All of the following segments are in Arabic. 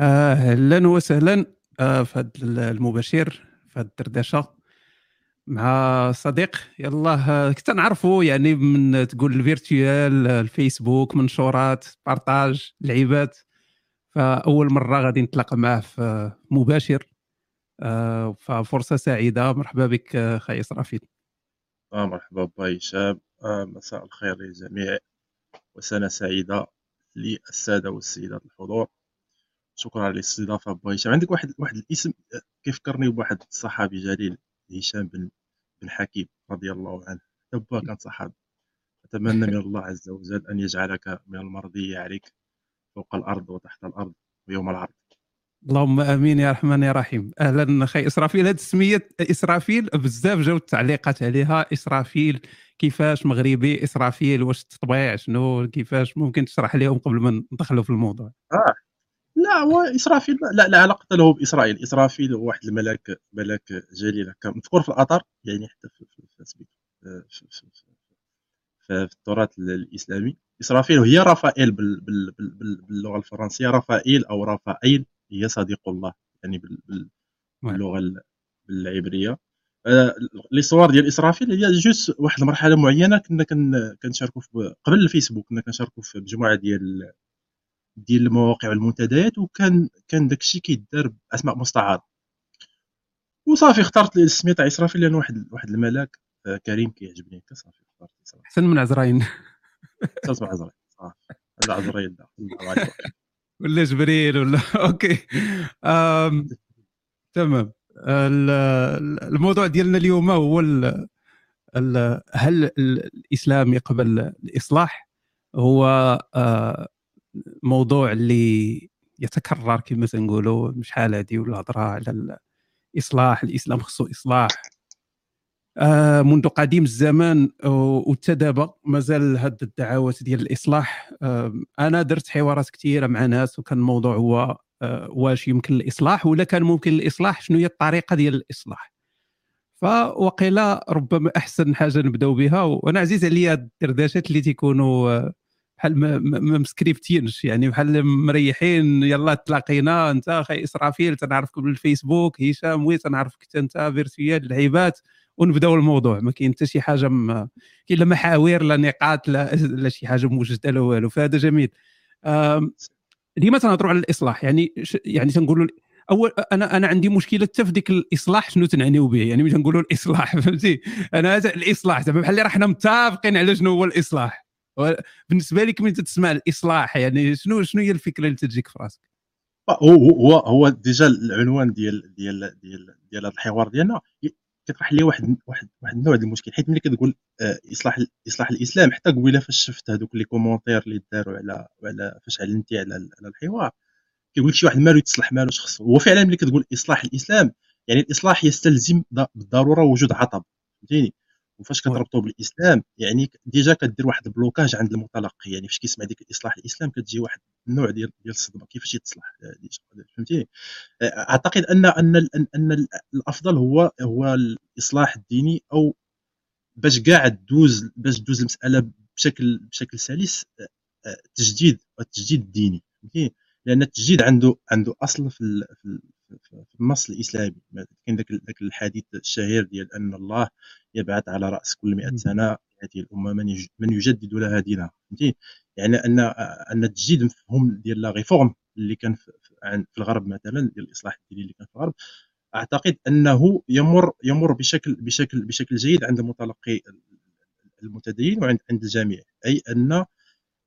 أهلا وسهلا. آه، في هذا المباشر في هذه الدردشة مع صديق. يلا كنت نعرفه يعني من تقول الفيرتوال الفيسبوك منشورات بارطاج لعيبات. فأول مرة غادي نتلاقى معه في مباشر. آه، ففرصة سعيدة. مرحبا بك خي إسرافيل. آه مرحبا با هشام آه مساء الخير للجميع وسنة سعيدة للسادة والسيدات الحضور. شكرا على الاستضافة با هشام. عندك واحد واحد الاسم كيفكرني بواحد الصحابي جليل هشام بن بن حكيم رضي الله عنه؟ حتى كان صحابي. أتمنى من الله عز وجل أن يجعلك من المرضي عليك فوق الأرض وتحت الأرض ويوم العرض. اللهم آمين يا رحمن يا رحيم. أهلا أخي إسرافيل هذه السميه إسرافيل بزاف جاو التعليقات عليها. إسرافيل كيفاش مغربي؟ إسرافيل واش تطبيع؟ شنو؟ كيفاش؟ ممكن تشرح لهم قبل ما ندخلوا في الموضوع. آه. لا هو إسرافيل لا لا علاقة له بإسرائيل. إسرافيل هو واحد الملاك ملاك جليل هكا مذكور في الاثر يعني حتى في في في, في, في, في, في, في التراث الإسلامي. إسرافيل هي رافائيل باللغة الفرنسية. رافائيل أو رافائيل هي صديق الله يعني باللغة العبريه آه، l'histoire ديال إسرافيل هي juste واحد المرحلة معينة كنا كنشاركوا قبل الفيسبوك كنا كنشاركوا في مجموعة ديال ديال المواقع والمنتديات وكان كان داكشي كيدار بأسماء مستعاره وصافي اخترت تاع اسرافيل لأن واحد واحد الملاك آه، كريم كيعجبني هكا صافي اخترت اسرافيل احسن من عزرائيل احسن من عزرائيل صافي. هذا عزرائيل ولا جبريل ولا أوكي. أم... تمام. الموضوع ديالنا اليوم هو ال... ال... هل الإسلام يقبل الإصلاح؟ هو آه، موضوع اللي يتكرر كما تنقولوا شحال هذه والهضره على الإصلاح الإسلام خصو إصلاح. آه منذ قديم الزمان وحتى دابا مازال هاد الدعوات ديال الإصلاح. آه أنا درت حوارات كثيره مع ناس وكان الموضوع هو آه واش يمكن الإصلاح ولا كان ممكن الإصلاح شنو هي الطريقة ديال الإصلاح. فوقيلا ربما أحسن حاجة نبدأو بها. وأنا عزيز عليا الدردشات اللي تيكونوا آه، بحال ما مسكريبتينش يعني بحال مريحين يلا تلاقينا انت أخي إسرافيل تنعرفك بالفيسبوك هشام وي تنعرفك انت virtuel لعيبات ونبداو الموضوع. ما كاين حتى شي حاجة ما كاين لا محاور لا نقاط لا لا شي حاجة موجده لا والو. فهذا جميل. ديما تنهضروا على الإصلاح. يعني يعني تنقولوا اول أنا أنا عندي مشكلة حتى في ديك الإصلاح شنو تنعنيو به. يعني ملي تنقولوا الإصلاح فهمتي؟ أنا الإصلاح زعما بحال اللي راه حنا متفقين على شنو هو الإصلاح. بالنسبة لك ملي تسمع الإصلاح يعني شنو شنو هي الفكرة اللي تجيك في راسك؟ هو هو هو ديجا العنوان ديال ديال ديال ديال هذا الحوار ديالنا كيطرح لي واحد واحد واحد النوع ديال المشكل. حيت ملي كتقول آه، إصلاح إصلاح الإسلام حتى قبيلة فاش شفت هذوك les commentaires اللي داروا على على فاش علمتي على على الحوار كيقول شي واحد مالو يتصلح مالو شخص هو فعلا ملي كتقول إصلاح الإسلام يعني الإصلاح يستلزم بالضروره وجود عطب. فهمتيني؟ وفاش كتربطو بالإسلام يعني déjà كدير واحد ال blocage عند المتلقي يعني فاش كيسمع ديك الإصلاح الإسلام كتجي واحد النوع ديال ديال الصدمة كيفاش يتصلح فهمتيني أعتقد أن أن ان, الأفضل هو هو الإصلاح الديني أو باش كاع دوز باش دوز المسألة بشكل بشكل سلس تجديد التجديد الديني فهمتيني لأن التجديد عنده عنده أصل في في النص الإسلامي. كاين ذاك ذاك الحديث الشهير ديال أن الله يبعث على رأس كل 100 سنة هذه الأمة من من يجدد لها دينها فهمتي؟ يعني أن أن التجديد المفهوم ديال لا ريفورم اللي كان في, الغرب مثلا ديال الإصلاح الديني اللي كان في الغرب أعتقد أنه يمر يمر بشكل بشكل بشكل جيد عند المتلقي المتدين وعند عند الجميع. أي أن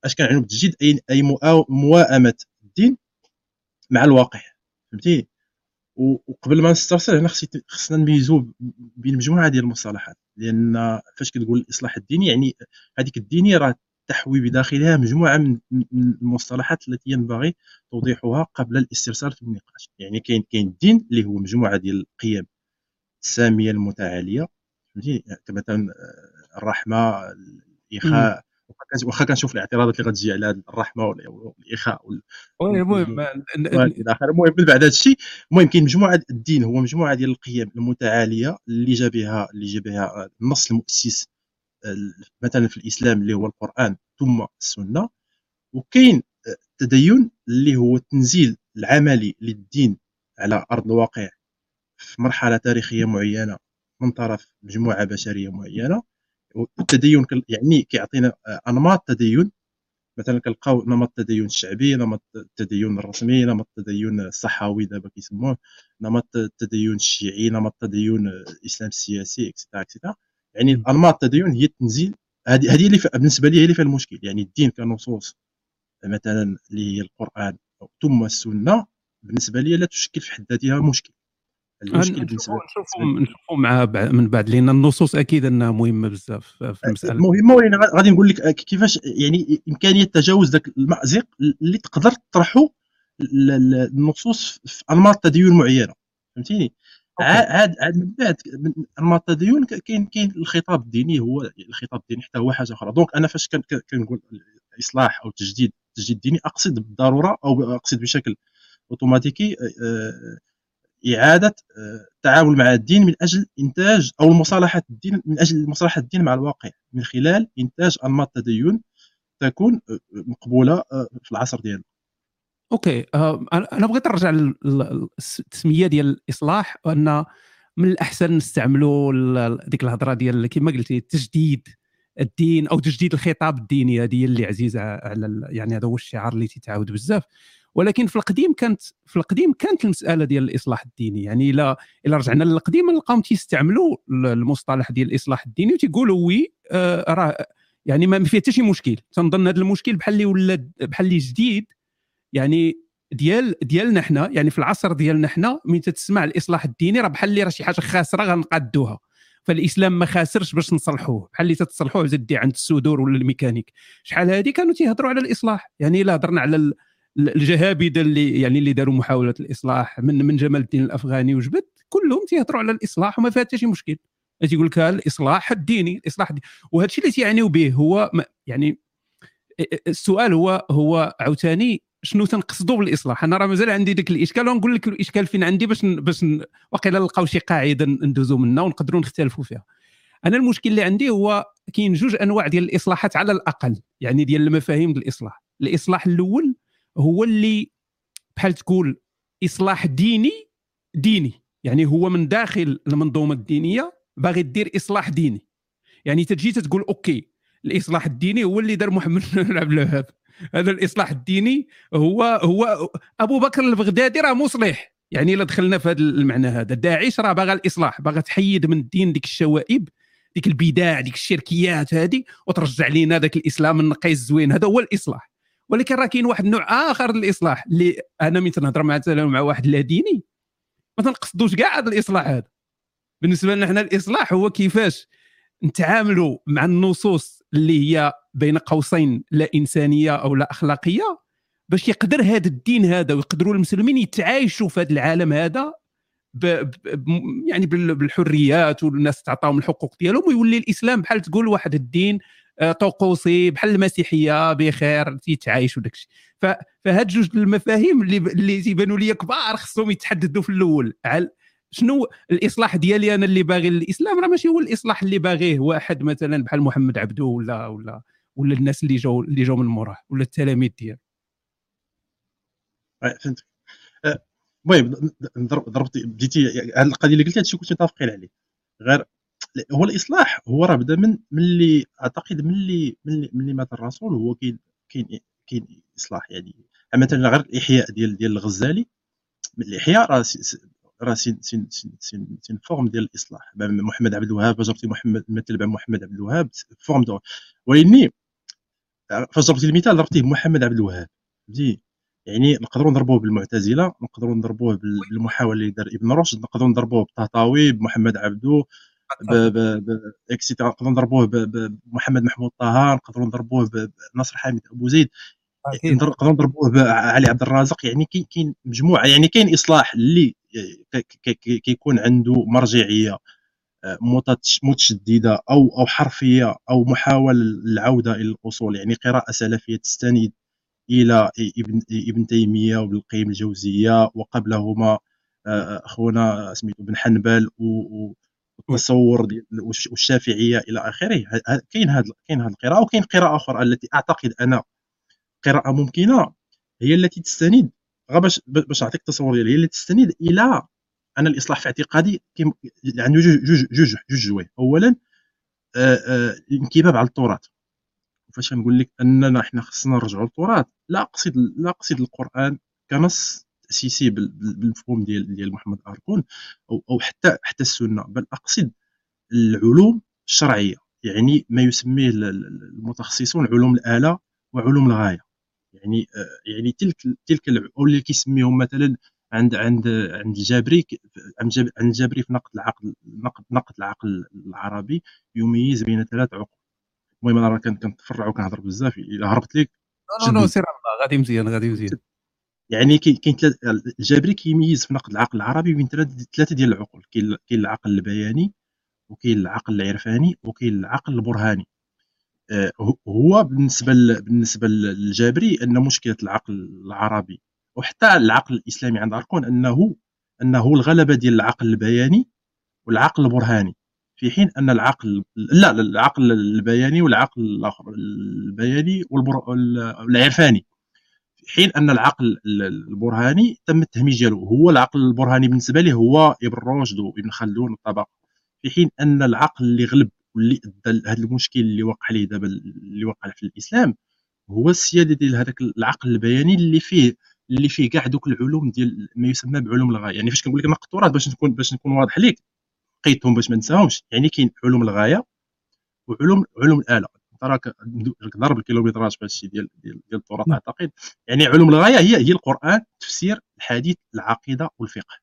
أش كنعنوا بالتجديد أي أي موائمه الدين مع الواقع فهمتي؟ وقبل ما نسترسل هنا خصنا نميزو بين مجموعة ديال المصطلحات. لأن فاش كتقول الاصلاح الديني يعني هذيك الدينيه راه تحوي بداخلها مجموعة من المصطلحات التي ينبغي توضيحها قبل الاسترسال في النقاش. يعني كاين كاين الدين اللي هو مجموعة ديال القيم السامية المتعالية فهمتي كمثلا الرحمة الإخاء واخا كنشوف الاعتراضات اللي غتجي على الرحمة والاخاء المهم إلى اخره المهم من بعد هذا الشيء المهم كاين مجموعة الدين هو مجموعة ديال القيم المتعالية اللي جا بها اللي جا بها النص المؤسس مثلا في الإسلام اللي هو القرآن ثم السنة. وكاين التدين اللي هو تنزيل العملي للدين على أرض الواقع في مرحلة تاريخية معينة من طرف مجموعة بشرية معينة. والتدين يعني كيعطينا أنماط تدين مثلا كنلقاو نمط التدين الشعبي نمط التدين الرسمي نمط التدين الصحوي دابا كيسموه نمط التدين الشيعي نمط التدين الإسلام السياسي اكسترا اكسترا يعني أنماط التدين هي التنزيل هذه هذه اللي بالنسبة لي هي اللي فيها المشكل. يعني الدين كنصوص مثلا اللي هي القرآن ثم السنة بالنسبة لي لا تشكل في حد ذاتها مشكل. المشكل بالنسبة نشوفوا نشوفوا مع من بعد لأن النصوص أكيد أنها مهمة بزاف في المساله مهمة ولكن غادي نقول لك كيفاش يعني إمكانية تجاوز ذاك المأزق اللي تقدر تطرحه النصوص في أنماط تدين معينة. فهمتيني؟ عاد عاد من بعد أنماط التدين كاين كاين الخطاب الديني هو الخطاب الديني حتى هو حاجة أخرى. دونك أنا فاش كنقول اصلاح أو تجديد تجديد ديني أقصد بالضرورة أو أقصد بشكل أوتوماتيكي إعادة التعامل مع الدين من أجل إنتاج أو المصالحه الدين من أجل مصالحة الدين مع الواقع. من خلال إنتاج أنماط تدين تكون مقبولة في العصر ديالنا. أوكي أنا بغيت نرجع للتسميه ديال الإصلاح وأن من الأحسن نستعملوا ديك الهضرة ديال كما قلتي تجديد الدين أو تجديد الخطاب الديني. هذه اللي عزيزة على يعني هذا هو الشعار اللي تيتعاود بزاف. ولكن في القديم كانت في القديم كانت المسألة ديال الإصلاح الديني. يعني الا إلا رجعنا للقديم نلقاهم تيستعملوا المصطلح ديال الإصلاح الديني وتيقولوا oui آه راه يعني ما فيه حتى شي مشكل. تنظن هذا المشكل بحال اللي ولا بحال اللي جديد. يعني ديال ديالنا حنا يعني في العصر ديالنا حنا من تسمع الإصلاح الديني راه بحال اللي راه شي حاجة خاسرة غنقادوها. فالإسلام ما خاسرش باش نصلحوه. بحال اللي تتصلحوه زدي عند السودور ولا الميكانيك. شحال هذه كانوا تيهضروا على الإصلاح. يعني إلا هضرنا على الجهابذه اللي يعني اللي داروا محاولة الإصلاح من من جمال الدين الأفغاني وجبد كلهم تيهضروا على الإصلاح وما فيها حتى شي مشكل. تيقول لك الإصلاح الديني الإصلاح الديني. وهذا الشيء اللي تيعنيو به هو يعني السؤال هو هو عاوتاني شنو تنقصدوا بالإصلاح؟ أنا راه مازال عندي ديك الإشكال ونقول لك الإشكال فين عندي باش باش واقيلا نلقاو شي قاعدة ندوزو منها ونقدروا نختلفوا فيها. أنا المشكل اللي عندي هو كاين جوج أنواع ديال الإصلاحات على الأقل يعني ديال المفاهيم ديال الإصلاح. الإصلاح الأول هو اللي بحال تقول إصلاح ديني ديني. يعني هو من داخل المنظومة الدينية باغي دير إصلاح ديني. يعني تجي تقول OK الإصلاح الديني هو اللي دار محمد بن عبد الوهاب. هذا الإصلاح الديني هو هو أبو بكر البغدادي راه مصلح. يعني إلا دخلنا في هذا المعنى هذا. داعش راه باغا الإصلاح باغا تحيد من الدين ديك الشوائب ديك البدع ديك الشركيات هذه وترجع لينا ذاك الإسلام النقي الزوين. هذا هو الإصلاح. ولكن راه كاين واحد النوع آخر للإصلاح اللي أنا من تنهضر مثلا مع واحد لا ديني ما تنقصدوش كاع هذا الإصلاح هذا. بالنسبة لنا حنا الإصلاح هو كيفاش نتعاملوا مع النصوص اللي هي بين قوسين لا إنسانية أو لا أخلاقية باش يقدر هذا الدين هذا ويقدروا المسلمين يتعايشوا في هذا العالم هذا ب ب يعني بالحريات والناس تعطاهم الحقوق ديالهم ويولي الإسلام بحال تقول واحد الدين طقوسي بحال المسيحية بخير تيتعايشوا داك الشيء. فهاد جوج المفاهيم اللي اللي تيبانوا لي كبار خصهم يتحددوا في الأول. على شنو الإصلاح ديالي أنا اللي باغي الإسلام؟ راه ماشي هو الإصلاح اللي باغيه واحد مثلا بحال محمد عبدو ولا ولا ولا الناس اللي جاوا اللي جاوا من موراه ولا التلاميذ ديالو. فهمت أه، المهم ضربتي بديتي هذه القضية اللي قلتي هادشي كنت متفقين عليه. غير هو الإصلاح هو راه بدا من اللي أعتقد من اللي من اللي مات الرسول هو كاين كاين كاين إصلاح يعني. مثلا غير الإحياء ديال ديال الغزالي الإحياء راه راه سين سين سين سين فورم ديال الإصلاح. محمد عبد الوهاب جربتي محمد مثل محمد عبد الوهاب forme de. ولكن فاش ضربتي المثال ضربتيه محمد عبد الوهاب. فهمتي؟ يعني نقدروا نضربوه بالمعتزلة نقدروا نضربوه بالمحاولة اللي دار ابن رشد نقدروا نضربوه بالطهطاوي بمحمد عبدو اكسيتيرا نقدروا نضربوه بمحمد محمود طه نقدروا نضربوه بنصر حامد أبو زيد نقدروا نضربوه بعلي عبد الرازق. يعني كاين مجموعة يعني كاين إصلاح اللي كيكون عنده مرجعية آه، متشددة أو أو حرفية أو محاولة العوده إلى الأصول. يعني قراءة سلفية تستند إلى ابن ابن تيمية وابن القيم الجوزية وقبلهما آه، أخونا سميتو بن حنبل والتصور والشافعية إلى آخره. كاين هذا كاين هذه القراءة وكاين قراءة أخرى التي أعتقد أنا قراءة ممكنة هي التي تستند باش باش نعطيك تصور ديالها هي اللي تستند إلى أن الإصلاح في اعتقادي عنده جوج جوج جوج جوج جوايه اولا آه، آه، الانكباب على التراث. فاش نقول لك أننا حنا خصنا نرجعوا للتراث لا أقصد لا أقصد القرآن كنص تاسيسي بالمفهوم ديال ديال محمد أركون أو أو حتى حتى السنة. بل أقصد العلوم الشرعية. يعني ما يسميه المتخصصون علوم الآلة وعلوم الغاية. يعني آه، يعني تلك تلك أو اللي كيسميهم مثلا عند عند عند الجابري عند الجابري في نقد العقل نقد نقد العقل العربي يميز بين ثلاث عقول. المهم أنا كنتفرع وكنهضر بزاف. إلا هربت لك non non سير غادي مزيان غادي مزيان. يعني كاين الجابري كيميز في نقد العقل العربي بين ثلاثة ديال العقول. كاين العقل البياني وكاين العقل العرفاني وكاين العقل البرهاني. آه، هو بالنسبة بالنسبة للجابري أن مشكلة العقل العربي وحتى العقل الإسلامي عند اركون انه أنه الغلبة ديال العقل البياني والعقل البرهاني. في حين أن العقل لا العقل البياني والعقل الآخر البياني والعرفاني في حين أن العقل البرهاني تم التهميش ديالو. هو العقل البرهاني بالنسبة ليه هو ابن رشد وابن خلدون والطبق في حين أن العقل اللي غلب واللي أدى هذا المشكل اللي وقع عليه دابا اللي وقع في الإسلام هو السيادة ديال هذاك العقل البياني اللي فيه اللي فيه كاع دوك العلوم ديال ما يسمى بعلوم الغاية. يعني فاش كنقول لك التراث باش نكون باش نكون واضح ليك قيدتهم باش ما نساهمش. يعني كاين علوم الغاية وعلوم علوم الآلة. راك ضرب ال kilométrage في هادشي ديال ديال ديال التراث أعتقد. يعني علوم الغاية هي هي القرآن التفسير الحديث العقيدة والفقه.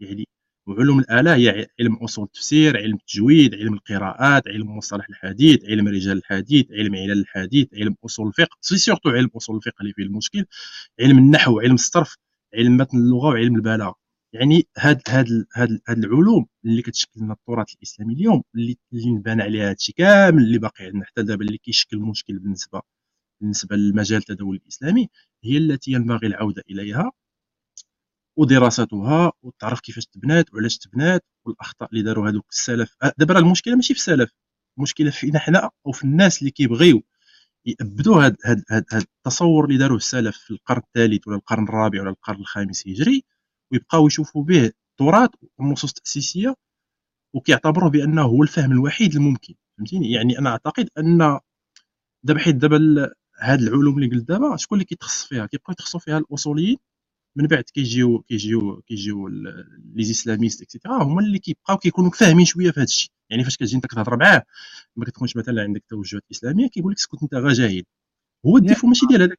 يعني وعلوم الآلة هي علم أصول التفسير علم التجويد علم القراءات علم مصطلح الحديث علم رجال الحديث علم علل الحديث علم أصول الفقه. c'est surtout علم أصول الفقه اللي فيه المشكل. علم النحو علم الصرف علم متن اللغة وعلم البلاغة. يعني هاد هاد هاد هاد العلوم اللي كتشكل لنا التراث الإسلامي اليوم اللي اللي نبنى عليها هادشي كامل اللي باقي عندنا حتى دابا اللي كيشكل مشكل بالنسبة بالنسبة للمجال التداول الإسلامي هي التي ينبغي العودة إليها ودراستها وتعرف كيفاش تبنات وعلاش تبنات والأخطاء اللي داروا هذوك السلف. أه، دابا راه المشكلة ماشي في السلف المشكلة فينا حنا أو في الناس اللي كيبغيو يأبدوا هاد التصور اللي داروه السلف في القرن الثالث ولا القرن الرابع ولا القرن الخامس هجري. ويبقاو يشوفوا به التراث والنصوص التاسيسيه وكيعتبروه بأنه هو الفهم الوحيد الممكن فهمتيني؟ يعني أنا أعتقد أن دابا حيت دابا هاد العلوم اللي قلت دابا شكون اللي كيتخصص فيها؟ كيبقاو يتخصصوا فيها الأصوليين من بعد كيجيو كيجيو كيجيو les islamistes et cetera هما اللي كيبقاو كيكونوا فاهمين شوية في هذا الشيء. يعني فاش كتجي أنت كتهضر معاه ما كتكونش مثلا عندك توجهات إسلامية كيقول لك اسكت أنت غا جاهل. هو ال défaut ماشي ديال هذاك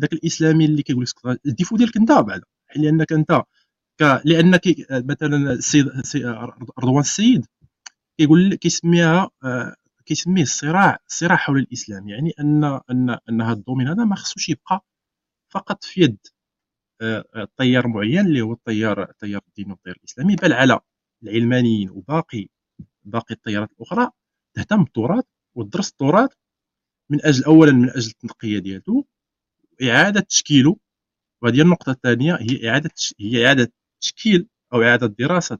ذاك الإسلامي اللي كيقول لك ال défaut ديالك انت بعدا لأنك أنت لأن مثلا السيد رضوان السيد كيقول كيسميها آه، كيسميه الصراع الصراع حول الإسلام يعني ان ان أن هذا الدومين هذا ما خصوش يبقى فقط في يد تيار آه، معين اللي هو التيار التيار الديني والتيار الإسلامي بل على العلمانيين وباقي باقي التيارات الأخرى تهتم بالتراث وتدرس التراث من أجل اولا من أجل التنقية ديالو اعاده تشكيله. وهذه النقطة الثانية هي إعادة هي إعادة تشكيل أو إعادة دراسة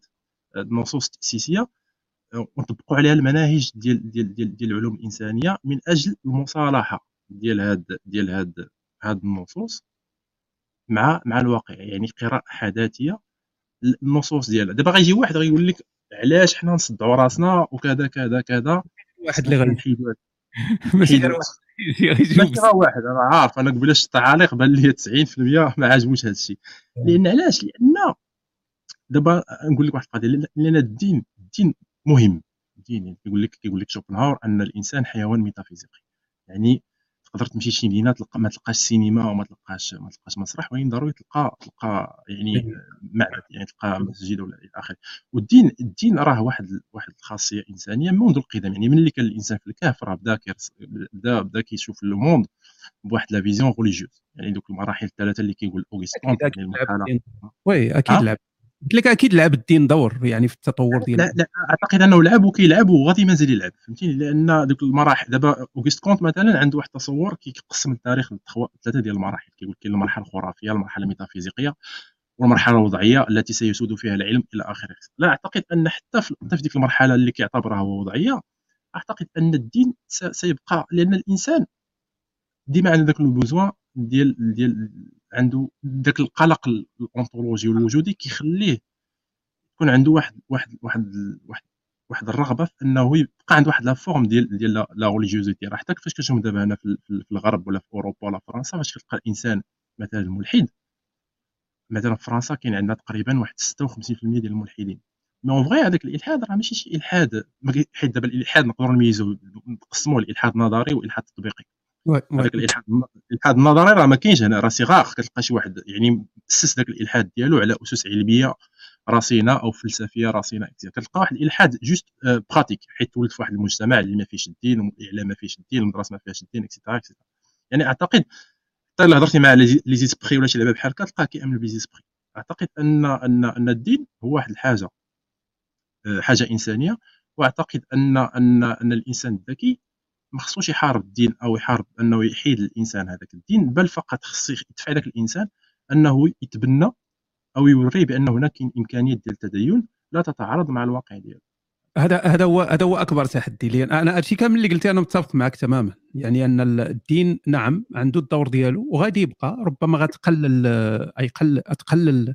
النصوص التاسيسيه آه، ونطبقوا عليها المناهج ديال ديال ديال, ديال العلوم الإنسانية من أجل المصالحة ديال هاد ديال هاد هاد النصوص مع مع الواقع يعني قراءة حداثية. النصوص ديالها دابا غيجي واحد غيقول لك علاش حنا نصدعوا راسنا وكذا كذا كذا. واحد اللي غنحيد ماشي غير واحد. ماشي غير واحد. أنا عارف أنا قبل التعاليق بان لي 90% ما عجبوش هذا الشيء لأن علاش؟ لأن دابا نقول لك واحد القضية لأن الدين الدين مهم. الدين كيقول لك كيقول لك شوبنهاور أن الإنسان حيوان ميتافيزيقي. يعني تقدر تمشي شي مدينة تلقى ما تلقاش سينما وما تلقاش ما تلقاش مسرح ولكن ضروري تلقى تلقى يعني إيه. معبد يعني تلقى مسجد ولا إلى آخره. والدين الدين راه واحد واحد الخاصية إنسانية منذ القدم يعني من اللي كان الإنسان في الكهف راه بدا بدا بدا كيشوف لو موند بواحد la vision religieuse. يعني دوك المراحل الثلاثة اللي كيقول اوغست كونت يعني المرحله oui أكيد لعب قلت لك أكيد لعب الدين دور يعني في التطور ديال لا لا أعتقد أنه لعب وكيلعب وغادي مازال يلعب فهمتيني لأن دوك المراحل دابا أوغست كونت مثلا عنده واحد التصور كيقسم التاريخ لثلاثة ديال المراحل كيقول كاين المرحلة الخرافية المرحلة الميتافيزيقية والمرحلة الوضعية التي سيسود فيها العلم إلى آخره. لا أعتقد أن حتى في ديك المرحلة اللي كيعتبرها هو وضعية أعتقد أن الدين سيبقى لأن الإنسان ديما عنده ذاك ال besoin ديال ديال عنده ذاك القلق الانطولوجي والوجودي كيخليه يكون عنده واحد واحد واحد واحد واحد الرغبة في إنه يبقى عنده واحد la forme ديال ديال la religiosité راه حتى كيفاش كنشوف دابا هنا في, الغرب ولا في أوروبا ولا في فرنسا فاش كتلقى الإنسان مثلا ملحد مثلا في فرنسا كاين عندنا تقريبا واحد 56% ديال الملحدين. mais en vrai هذاك الإلحاد راه ماشي شي إلحاد حيت دابا الإلحاد نقدروا نميزوا نقسموه الالحاد النظري والالحاد التطبيقي هذاك الإلحاد النظري راه ما كاينش هنا راه صغار كتلقى شي واحد يعني اسس ذاك الإلحاد ديالو على أسس علمية رصينه أو فلسفية رصينه كتلقى واحد الإلحاد juste pratique آه، حيت تولد في واحد المجتمع اللي ما فيهش الدين والإعلام ما فيهش الدين المدرسة ما فيهاش الدين et cetera et cetera يعني أعتقد حتى إلا هضرتي مع les esprits ولا شي لعبة بحال هكا تلقاه كيأمن بلي أعتقد أن أن أن الدين هو واحد الحاجة آه، حاجة إنسانية وأعتقد أن أن أن الإنسان الذكي ما خصوش يحارب الدين أو يحارب أنه يحيد الإنسان هذاك الدين بل فقط خص يدفع ذاك الإنسان أنه يتبنى أو يوري بان هناك امكانيه ديال التدين لا تتعارض مع الواقع ديالو. هذا هذا هو هذا هو أكبر تحدي لي. أنا هادشي كامل اللي قلتي أنا متفق معك تماما. يعني أن الدين نعم عنده الدور ديالو وغادي يبقى ربما غتقلل أي قل تقلل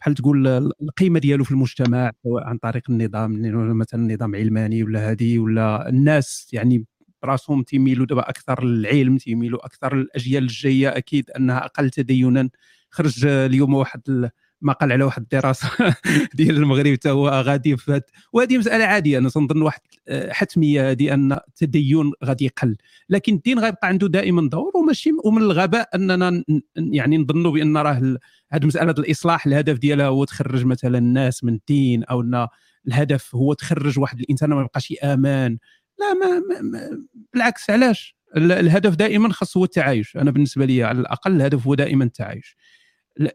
بحال تقول القيمة ديالو في المجتمع سواء عن طريق النظام مثلا نظام علماني ولا هذه ولا الناس يعني براسهم تيميلوا دابا أكثر للعلم تيميلوا أكثر للاجيال الجاية أكيد أنها أقل تدينا. خرج اليوم واحد ما قال على واحد الدراسة ديال المغرب حتى هو غادي فات وهذه مسألة عادية أنا تنظن واحد آه، حتمية هذه أن التدين غادي يقل. لكن الدين غيبقى عنده دائما دور وماشي ومن الغباء أننا يعني نظنوا بأن راه هذه مسألة الإصلاح الهدف ديالها هو تخرج مثلا الناس من الدين أو أن الهدف هو تخرج واحد الإنسان ما يبقاش أمان لا ما, ما, بالعكس علاش؟ الهدف دائما خاص هو التعايش. أنا بالنسبة لي على الأقل الهدف هو دائما التعايش.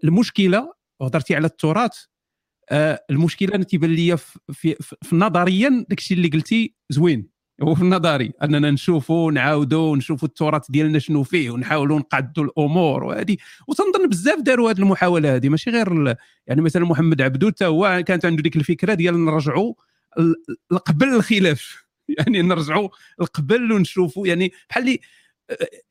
المشكلة وهضرتي على التراث آه المشكلة أنا تيبان لي في, في, في نظريا داكشي اللي قلتي زوين. هو في النظري أننا نشوفوا نعاودوا نشوفوا التراث ديالنا شنو فيه ونحاولوا نقعدوا الأمور وهذه وتنظن بزاف داروا هذه المحاولة هذه ماشي غير يعني مثلا محمد عبدو حتى هو كانت عنده ديك الفكرة ديال نرجعوا قبل الخلاف. يعني نرجعوا قبل ونشوفوا يعني بحال اللي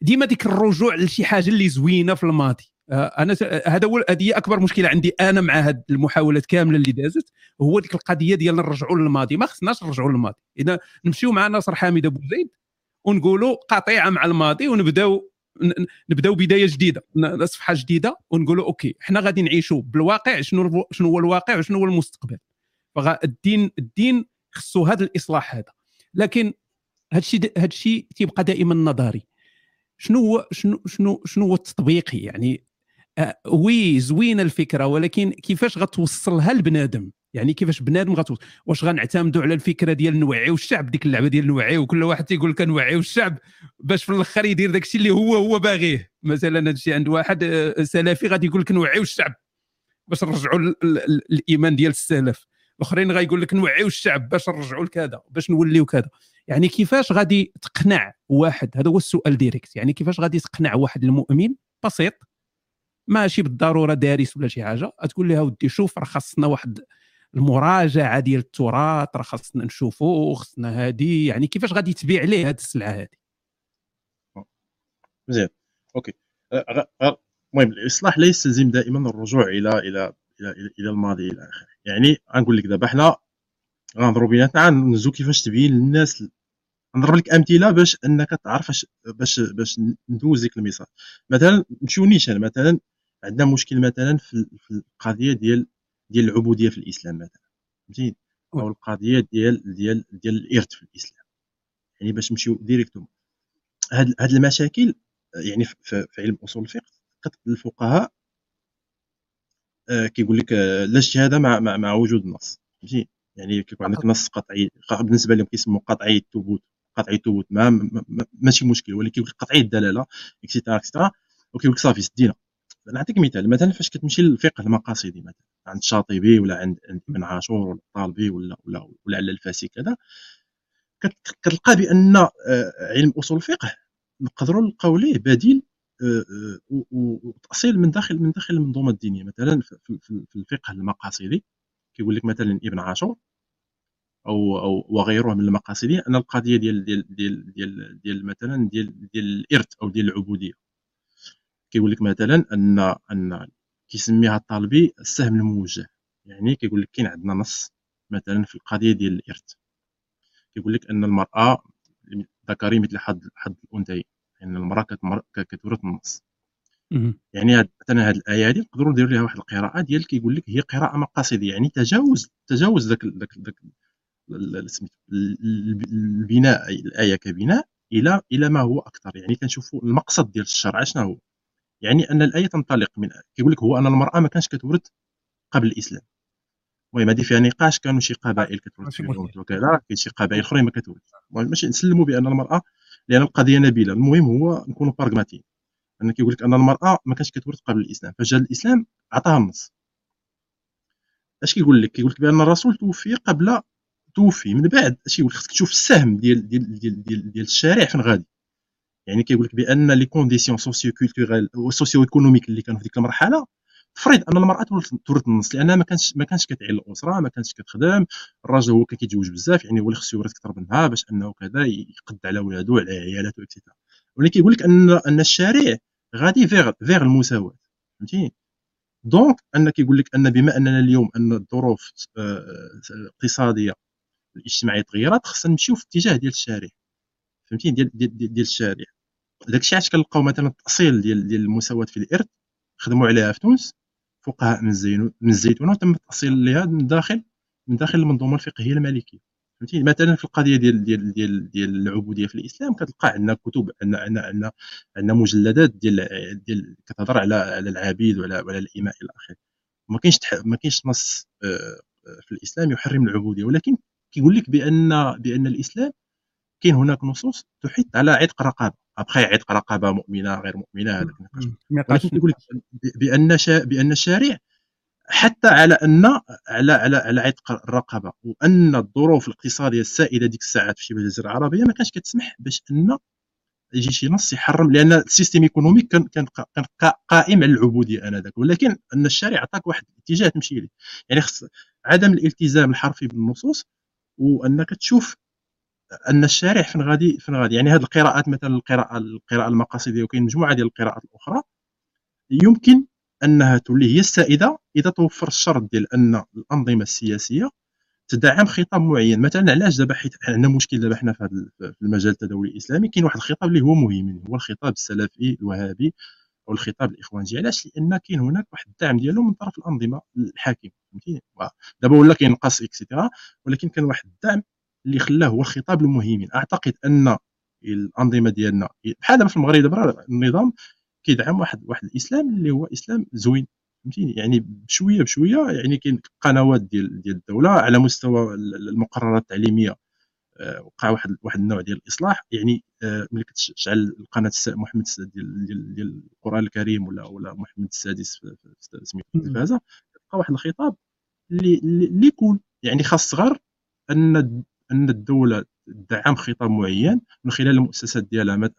ديما ديك الرجوع لشي حاجة اللي زوينة في الماضي. آه، أنا هذا هو هذه أكبر مشكلة عندي أنا مع هذه المحاولات كاملة اللي دازت هو ديك القضية ديال نرجعوا للماضي. ما خصناش نرجعوا للماضي. إذا نمشيو مع ناصر حامد أبو زيد ونقولوا قطيعة مع الماضي ونبداو نبداو بداية جديدة صفحه جديدة ونقولوا OK حنا غادي نعيشوا بالواقع شنو شنو هو الواقع وشنو هو المستقبل. فالدين الدين خصو هذا الإصلاح هذا. لكن هذا الشيء تيبقى دائما نظري. شنو هو شنو شنو شنو هو التطبيقي؟ يعني آه، oui زوينة الفكرة ولكن كيفاش غتوصلها لبنادم؟ يعني كيفاش بنادم غتوصل واش غنعتمدوا على الفكرة ديال نوعيو الشعب ديك اللعبة ديال نوعيو وكل واحد تيقول لك نوعيو الشعب باش في الأخر يدير داك الشيء اللي هو هو باغيه. مثلا هذا الشيء عند واحد آه، سلفي غادي يقول لك نوعيو الشعب باش نرجعوا الايمان ديال السلف. الاخرين غايقول لك نوعيو الشعب باش نرجعوا لكذا باش نوليو كذا. يعني كيفاش غادي تقنع واحد؟ هذا هو السؤال direct يعني كيفاش غادي تقنع واحد المؤمن؟ بسيط. ماشي بالضرورة دارس ولا شي حاجة. تقول لها ودي شوف راه خاصنا واحد المراجعة ديال التراث راه خاصنا نشوفوا خاصنا هذه يعني كيفاش غادي تبيع عليه هذه السلعة هذه مزيان OK. المهم الإصلاح لا يستلزم دائما الرجوع إلى إلى إلى إلى الماضي إلى آخره. يعني غنقول لك دابا حنا غنضرب بيناتنا ندوزو كيفاش تبين للناس نضرب لك أمثلة باش أنك تعرف باش باش ندوز ديك ال message مثلا نمشيو نيشان مثلا عندنا مشكل مثلا في القضية ديال ديال العبودية في الإسلام مثلا. فهمتي أو القضية ديال ديال ديال الإرث في الإسلام. يعني باش نمشيو directement. هاد هاد المشاكل يعني في, علم أصول الفقه الفقهاء كيقول لك آه، لا اجتهاد مع, مع مع وجود النص. فهمتي؟ يعني كيكون عندك نص قطعي بالنسبة لهم كيسموا قطعي الثبوت قطعي الثبوت ما ماشي مشكل. ولكن قطعي الدلالة et cetera et cetera وكيقول لك صافي سدينا. نعطيك مثال. مثلا فاش كتمشي للفقه المقاصدي مثلا عند الشاطبي ولا عند ابن عاشور ولا الطالبي ولا ولا ولا على الفاسي كذا كتلقى بأن آه، علم أصول الفقه. نقدروا نلقاو ليه بديل آه، آه، وتأصيل من داخل من داخل المنظومة الدينية. مثلا في الفقه المقاصدي كيقول لك مثلا ابن عاشور أو أو وغيره من المقاصدي أن القضية ديال ديال ديال ديال, ديال مثلا ديال ديال الإرث أو ديال العبودية. كيقول لك مثلا أن أن كيسميها الطالبي السهم الموجه. يعني كيقول لك كاين عندنا نص مثلا في القضية ديال الإرث. كيقول لك أن المرأة ذكري مثل حظ حظ الأنثيين. يعني المرأة كتورث النص. يعني مثلا هذه الآية هذه نقدروا نديروا لها واحد القراءة ديال كيقول لك هي قراءة مقاصدية يعني تجاوز تجاوز ذاك ذاك ذاك البناء الآية كبناء إلى إلى ما هو أكثر. يعني كنشوفوا المقصد ديال الشرع شنو هو؟ يعني أن الآية تنطلق من كيقول لك هو أن المرأة ما كانش كتورث قبل الإسلام. المهم هذه فيها نقاش كانوا شي قبائل كتورث وكذا كاين شي قبائل أخرين ما كتورث ماشي نسلموا بأن المرأة لأن القضية نبيلة. المهم هو نكونوا براغماتيين أن كيقول لك أن المرأة ما كانتش كتورث قبل الإسلام. فجاء الإسلام عطاها النص. أش كيقول لك؟ كيقول لك بأن الرسول توفي قبل توفي. من بعد أش كيقول لك؟ خصك تشوف السهم ديال ديال ديال ديال, ديال الشارع فين غادي. يعني كيقول لك بأن les conditions socio-culturelles socio-économiques اللي كانوا في ديك المرحلة تفرض أن المرأة تورث النص لأنها ما كانش ما كانش كتعين الأسرة ما كانش كتخدم. الراجل هو كيتزوج بزاف يعني هو اللي خصو يورث أكثر منها باش أنه كذا يقد على ولادو على عيالاته et cetera ولكن كيقول لك ان أن الشارع غادي فيغ فيغ المساواة فهمتي؟ donc أن كيقول لك أن بما أننا اليوم أن الظروف الاقتصادية الاجتماعية تغيرات خصنا نمشيو في الاتجاه ديال الشارع فهمتي؟ ديال ديال, ديال الشارع. داكشي علاش كنلقاو مثلا التأصيل ديال ديال المساواة في الإرث خدموا عليها في تونس فقهاء من من الزيتونه وتم التأصيل لها من داخل من داخل المنظومة الفقهية المالكية. فهمتي مثلا في القضية ديال ديال ديال ديال العبودية في الإسلام كتلقى عندنا كتب عندنا عندنا عندنا عندنا مجلدات ديال ديال كتهضر على على العبيد وعلى وعلى الاماء إلى آخره. ما كاينش ما كاينش نص آه، في الإسلام يحرم العبودية ولكن كيقول لك بان بأن الإسلام كاين هناك نصوص تحث على عتق رقبة. après عتق رقبة مؤمنة غير مؤمنة هذاك ولكن كيقول لك بأن بأن الشارع حث على أن على على على عتق الرقبه وأن الظروف الاقتصادية السائدة ديك الساعات في شبه الجزيرة العربية ما كانش كتسمح باش أن يجي شي نص يحرم لأن ال système économique كان كان كان قائم على العبودية آنذاك. ولكن أن الشارع عطاك واحد الاتجاه تمشي ليه يعني خص عدم الالتزام الحرفي بالنصوص وأنك تشوف أن الشارع فين غادي فين غادي؟ يعني هذه القراءات مثلا القراءة القراءة المقاصدية وكاين مجموعة ديال القراءات الأخرى يمكن أنها تولي هي السائدة إذا توفر الشرط ديال أن الأنظمة السياسية تدعم خطاب معين. مثلا علاش دابا حيت عندنا مشكل دابا حنا في المجال التداولي الإسلامي كاين واحد الخطاب اللي هو مهم هو الخطاب السلفي الوهابي أو الخطاب الإخوانجي. علاش؟ لأن كاين هناك واحد الدعم ديالو من طرف الأنظمة الحاكمة فهمتيني؟ دابا ولا كينقص اكسيتيرا ولكن كان واحد الدعم اللي خلاه هو الخطاب المهيمن أعتقد أن الأنظمة ديالنا بحال دابا في المغرب دابا النظام كيدعم واحد واحد الإسلام اللي هو إسلام زوين. فهمتيني؟ يعني بشوية بشوية يعني كاين قنوات ديال ديال الدولة على مستوى المقررات التعليمية. آه، وقع واحد واحد النوع ديال الإصلاح. يعني آه، ملي كتشعل القناة محمد السادس ديال ديال ديال القرآن الكريم ولا ولا محمد السادس سميتو التلفازه تلقى واحد الخطاب اللي اللي يكون يعني خاص صغار أن أن الدولة تدعم خطاب معين من خلال المؤسسات ديالها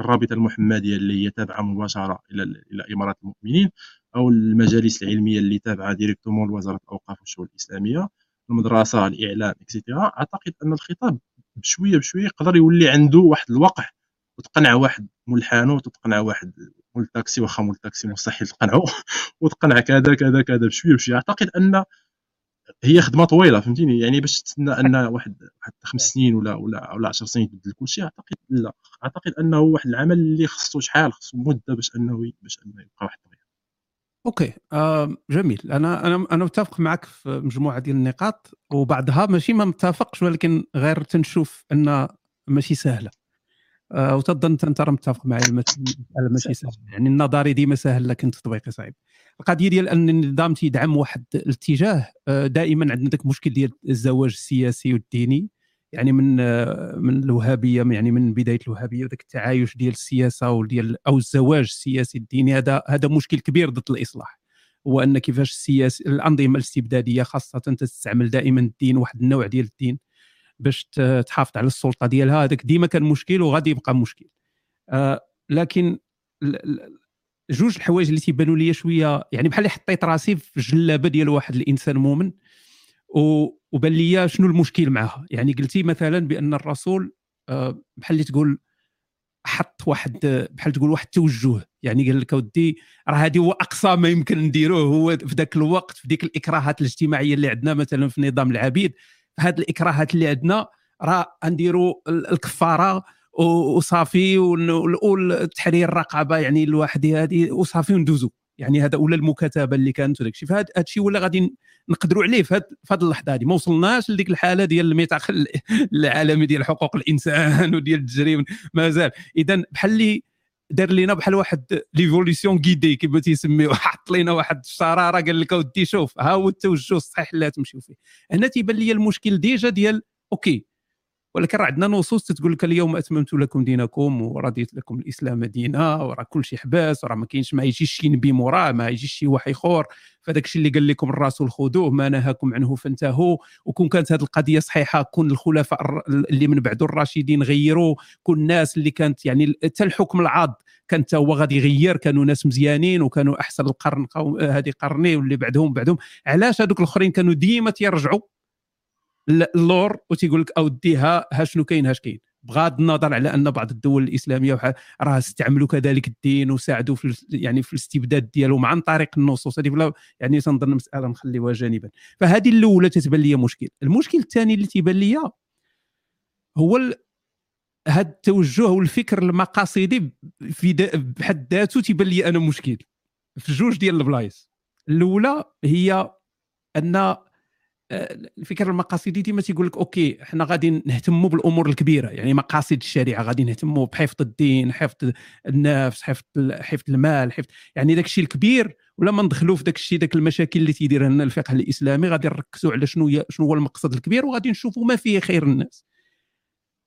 الرابطه المحمدية اللي هي تابعه مباشرة إلى إلى امارات المؤمنين أو المجالس العلمية اللي تابعة ديريكتومون لوزارة الأوقاف والشؤون الإسلامية المدرسة الإعلام et cetera أعتقد أن الخطاب بشوية بشوية يقدر يولي عنده واحد الوقع وتقنع واحد مول الحانوت وتقنع واحد مول التاكسي واخا مول التاكسي مستحيل تقنعه وتقنع كذا كذا كذا بشوية بشوية. أعتقد أن هي خدمة طويلة فهمتيني؟ يعني باش تستنى أن واحد واحد خمس سنين ولا ولا ولا 10 سنين يبدل كل شيء أعتقد لا. أعتقد أنه واحد العمل اللي خصو شحال؟ خصو مدة باش أنه باش أنه يبقى واحد الطريقة أوكي. آه جميل. أنا أنا أنا متفق معك في مجموعة ديال النقاط وبعضها ماشي ما متفقش ولكن غير تنشوف أن ماشي سهلة. آه وتظن أنت راه متفق معي المسألة ماشي سهلة. يعني النظري ديما سهل لكن التطبيقي صعيب. القضية ديال أن النظام تيدعم واحد الاتجاه آه، دائما عندنا ذاك المشكل ديال الزواج السياسي والديني. يعني من آه، من الوهابية يعني من بداية الوهابية وذاك التعايش ديال السياسة وديال أو الزواج السياسي الديني. هذا هذا مشكل كبير ضد الإصلاح. هو أن كيفاش السياسة الأنظمة الاستبدادية خاصة تستعمل دائما الدين واحد النوع ديال الدين باش تحافظ على السلطة ديالها. هذاك ديما كان مشكل وغادي يبقى مشكل. آه لكن جوج الحوايج اللي تيبانوا لي شوية يعني بحال اللي حطيت راسي في جلابة ديال واحد الإنسان مؤمن وبان لي شنو المشكل معها يعني قلتي مثلا بأن الرسول آه، بحال اللي تقول حط واحد بحال تقول واحد التوجه يعني قال لك أودي راه هذه هو أقصى ما يمكن نديروه هو في ذاك الوقت في ديك الإكراهات الاجتماعية اللي عندنا مثلا في نظام العبيد. هذه الإكراهات اللي عندنا راه نديروا الكفارة وصافي ونقول تحرير الرقابة يعني الواحد هذه وصافي وندوزو. يعني هذا ولا المكاتبة اللي كانت وداك الشيء. فهذا الشيء ولا غادي نقدروا عليه في هذه اللحظة هذه ما وصلناش لديك الحالة ديال الميثاق العالمي ديال حقوق الإنسان وديال التجريم مازال. اذا بحال اللي دار لنا بحال واحد l'évolution guidée كما تيسميو. حط لنا واحد الشرارة قال لك أودي شوف ها هو التوجه الصحيح اللي تمشيو فيه. هنا تيبان لي المشكل déjà ديال OK ولكن راه عندنا نصوص تقول لك اليوم أتممت لكم دينكم ورضيت لكم الإسلام دينا وراه كل شيء حباس وراه ما كاينش ما يجيش شي نبي موراه ما يجيش شي واحد اخر فداك الشيء اللي قال لكم الرسول خذوه ما نهاكم عنه فانتهوا. وكون كانت هذه القضية صحيحة كون الخلفاء اللي من بعد الراشدين غيروا كون الناس اللي كانت يعني حتى الحكم العاض كان هو غادي يغير كانوا ناس مزيانين وكانوا أحسن القرن هذه قرني واللي بعدهم بعدهم. علاش هذوك الأخرين كانوا ديما تيرجعوا؟ اللور وتيقول لك اودي ها شنو كاين هاش كاين. بغض النظر على أن بعض الدول الإسلامية راه استعملوا كذلك الدين وساعدوا في يعني في الاستبداد ديالهم عن طريق النصوص. هذه يعني تنظن مسألة نخليوها جانبا. فهذه الأولى تتبان لي مشكل. المشكل الثاني اللي تيبان لي هو هذا التوجه والفكر المقاصدي في بحد ذاته تيبان لي أنا مشكل. في جوج ديال البلايص. الأولى هي أن الفكر المقاصدي ديما تيقول لك OK إحنا غادي نهتموا بالأمور الكبيرة يعني مقاصد الشريعة غادي نهتموا بحفظ الدين حفظ النفس حفظ حفظ المال حفظ يعني داك الشيء الكبير ولما ندخلوا في داك الشيء داك المشاكل اللي تيديرها لنا الفقه الإسلامي غادي نركزوا على شنو شنو هو المقصد الكبير وغادي نشوفوا ما فيه خير الناس.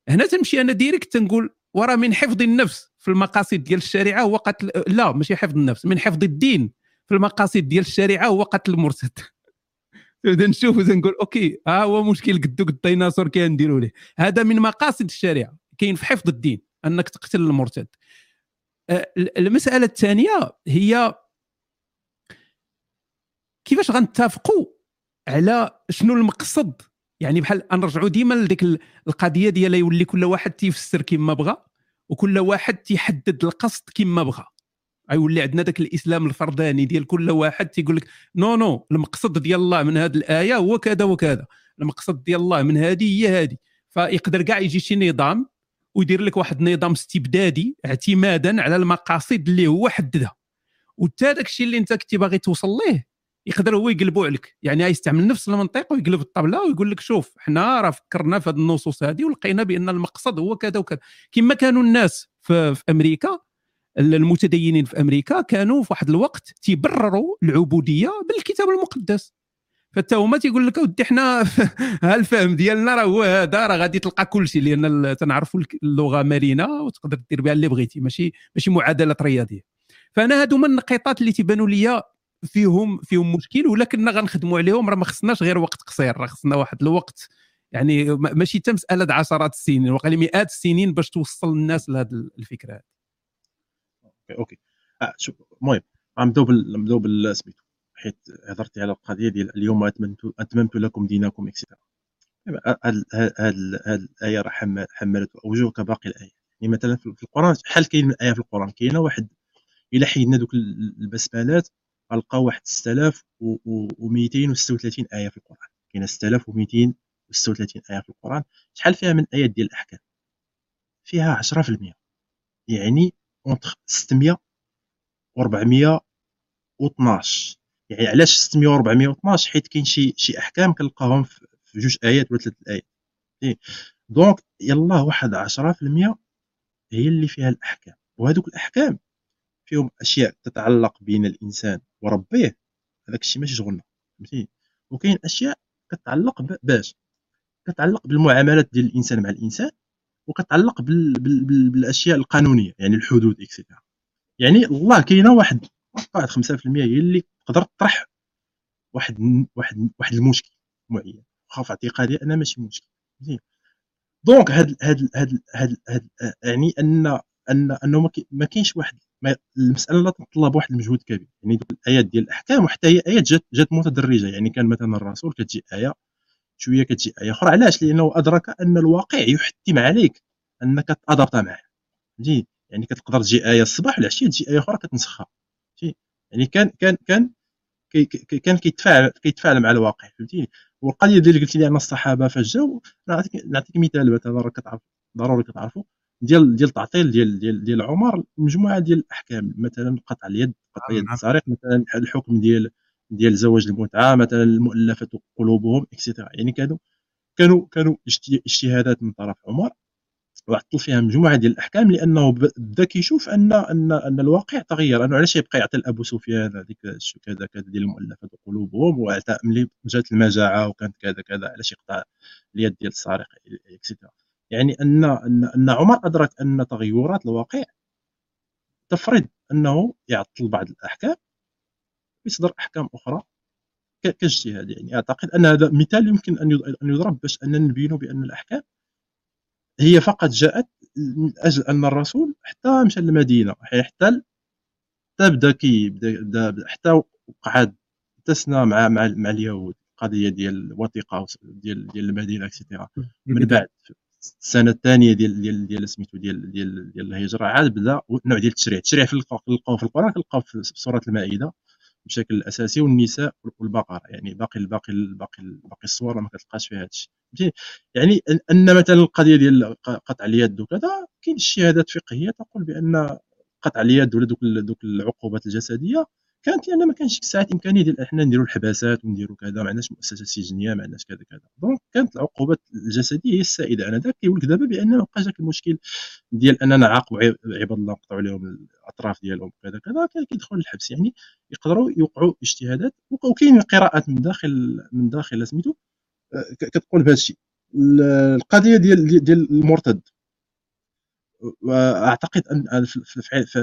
هنا تمشي أنا direct تنقول ورا من حفظ النفس في المقاصد ديال الشريعة هو قتل لا ماشي حفظ النفس من حفظ الدين في المقاصد ديال الشريعة هو قتل المرتد. نبدا نشوف نقول OK ها هو مشكل قدو قد الديناصور كنديروا ليه. هذا من مقاصد الشريعة كاين في حفظ الدين أنك تقتل المرتد. أه، المسألة الثانية هي كيفاش غنتفقوا على شنو المقصد؟ يعني بحال نرجعوا ديما لديك القضية ديال يولي كل واحد تيفسر كما بغى وكل واحد تيحدد القصد كما بغى غيولي عندنا ذاك الإسلام الفرداني ديال كل واحد تيقول لك non non المقصد ديال الله من هذه الآية هو كذا وكذا المقصد ديال الله من هذه هي هذه فيقدر كاع يجي شي نظام ويدير لك واحد النظام استبدادي اعتمادا على المقاصد اللي هو حددها وتا داك الشيء اللي انت كنتي باغي توصل ليه يقدر هو يقلبوا عليك يعني يستعمل نفس المنطق ويقلب الطبلة ويقول لك شوف حنا راه فكرنا في هذه النصوص هذه ولقينا بأن المقصد هو كذا وكذا كما كانوا الناس في, في أمريكا المتدينين في أمريكا كانوا في واحد الوقت تيبرروا العبودية بالكتاب المقدس. فتا هما تيقول لك ودي حنا ها الفهم ديالنا راه هو هذا راه غادي تلقى كل شيء لأن تنعرفوا اللغة مرنه وتقدر دير بها اللي بغيتي ماشي ماشي معادلات رياضية. فأنا هادو هما النقيطات اللي تيبانوا لي فيهم فيهم مشكل ولكن غنخدموا عليهم راه ما خصناش غير وقت قصير راه خصنا واحد الوقت يعني ماشي حتى مسألة عشرات السنين وقال مئات السنين باش توصل الناس لهذه الفكرة OK. آه شوف المهم غنبداو نبداو بالسميتو حيت هضرتي على القضية ديال اليوم اتممت أتممت لكم دينكم et cetera هاد الآية راه حملت اوجه كباقي الايات يعني مثلا في القرآن شحال كاين من آية في القرآن؟ كاينة واحد. إلا حيدنا دوك البسمالات غنلقاو واحد 6236 آية في القرآن. كاينة 6236 آية في القرآن. شحال فيها من ايات ديال الأحكام؟ فيها 10% يعني اونتر 600 و 412 يعني علاش 600 و 412 حيت كاين شي شي أحكام كنلقاهم في جوج آيات ولا ثلاث آيات. إيه. donc يلا واحد 10% هي اللي فيها الأحكام. وهذوك الأحكام فيهم أشياء تتعلق بين الإنسان وربيه هذاك الشيء ماشي شغلنا فهمتي وكاين أشياء كتعلق باش كتعلق بالمعاملات ديال الإنسان مع الإنسان وكتعلق بال... بال... بال... بالأشياء القانونية يعني الحدود et cetera يعني الله كاينة واحد واحد 5% هي اللي تقدر تطرح واحد واحد واحد المشكل معين. خاف اعتقادي أنا ماشي مشكل. زين. دونك هاد هاد هاد هاد, هاد يعني ان ان أنه ما كاينش واحد ما المسألة لا تتطلب واحد المجهود كبير. يعني الآيات ديال الأحكام وحتى هي ايات جات جات متدرجة. يعني كان مثلا الرسول كتجي آية شوية كتجي أخرى علاش؟ لأنه أدرك أن الواقع يحتم عليك أنك تادبت معه. فهمتي يعني كتقدر تجي آية الصباح والعشيه تجي آية أخرى كتنسخها. يعني كان كان كان كان كيتفاعل كيتفاعل مع الواقع. فهمتيني والقضية اللي قلت لي أن الصحابة فاش جاو نعطيك نعطيك مثال مثلا راك كتعرف ضروري كتعرفوا ديال ديال التعطيل ديال ديال ديال عمر مجموعة ديال الأحكام مثلا قطع اليد قطع اليد نعم. السارق مثلا الحكم ديال ديال زواج المتعة مثلا المؤلفة قلوبهم اكسيتيرا يعني كانوا كانوا كانوا اجتهادات من طرف عمر وعطل فيها مجموعة ديال الأحكام لأنه بدأ كيشوف ان ان أن الواقع تغير. انه علاش يبقى يعطي لابو سفيان هذيك كذا كذا ديال المؤلفات قلوبهم وعطى ملي جات المجاعة وكانت كذا كذا علاش يقطع اليد ديال السارق اكسيتيرا يعني ان ان أن عمر أدرك أن تغيرات الواقع تفرض أنه يعطل بعض الأحكام ويصدر أحكام أخرى كاجتهاد يعني. أعتقد أن هذا مثال يمكن أن يضرب باش اننا نبينوا بأن الأحكام هي فقط جاءت من أجل أن الرسول حتى مشى للمدينة حتى حتى بدا كي بدا حتى قعد تسنى مع مع, مع اليهود القضية ديال الوثيقة ديال ديال المدينة اكسيتيرا من بعد السنة الثانية ديال ديال ديال سميتو ديال ديال ديال الهجرة عاد بدا نوع ديال التشريع. التشريع في في القران كنلقاو في سوره المائدة. بشكل أساسي والنساء والبقرة. يعني باقي الباقي الباقي باقي الصور ما كتلقاش فيها هادشي. يعني ان مثلا القضية ديال قطع اليد وكذا كاين شهادات فقهية تقول بأن قطع اليد ولا دوك دوك العقوبات الجسدية كانت لأن ما كانش ساعات إمكانية ديال إحنا نديروا الحباسات ونديروا كذا ما عندناش مؤسسات سجنية ما عندناش كذا كذا. donc كانت العقوبات الجسدية هي السائدة. أنا ذاك كيقول لك دابا بأن ما بقاش ذاك المشكل ديال أننا نعاقبوا عباد الله نقطعوا لهم الأطراف ديالهم كذا كذا. كان كيدخل الحبس يعني يقدروا يوقعوا اجتهادات. وكاين قراءات من داخل من داخل سميتو آه، كتقول بهذا الشيء. القضية ديال ديال المرتد. وأعتقد أن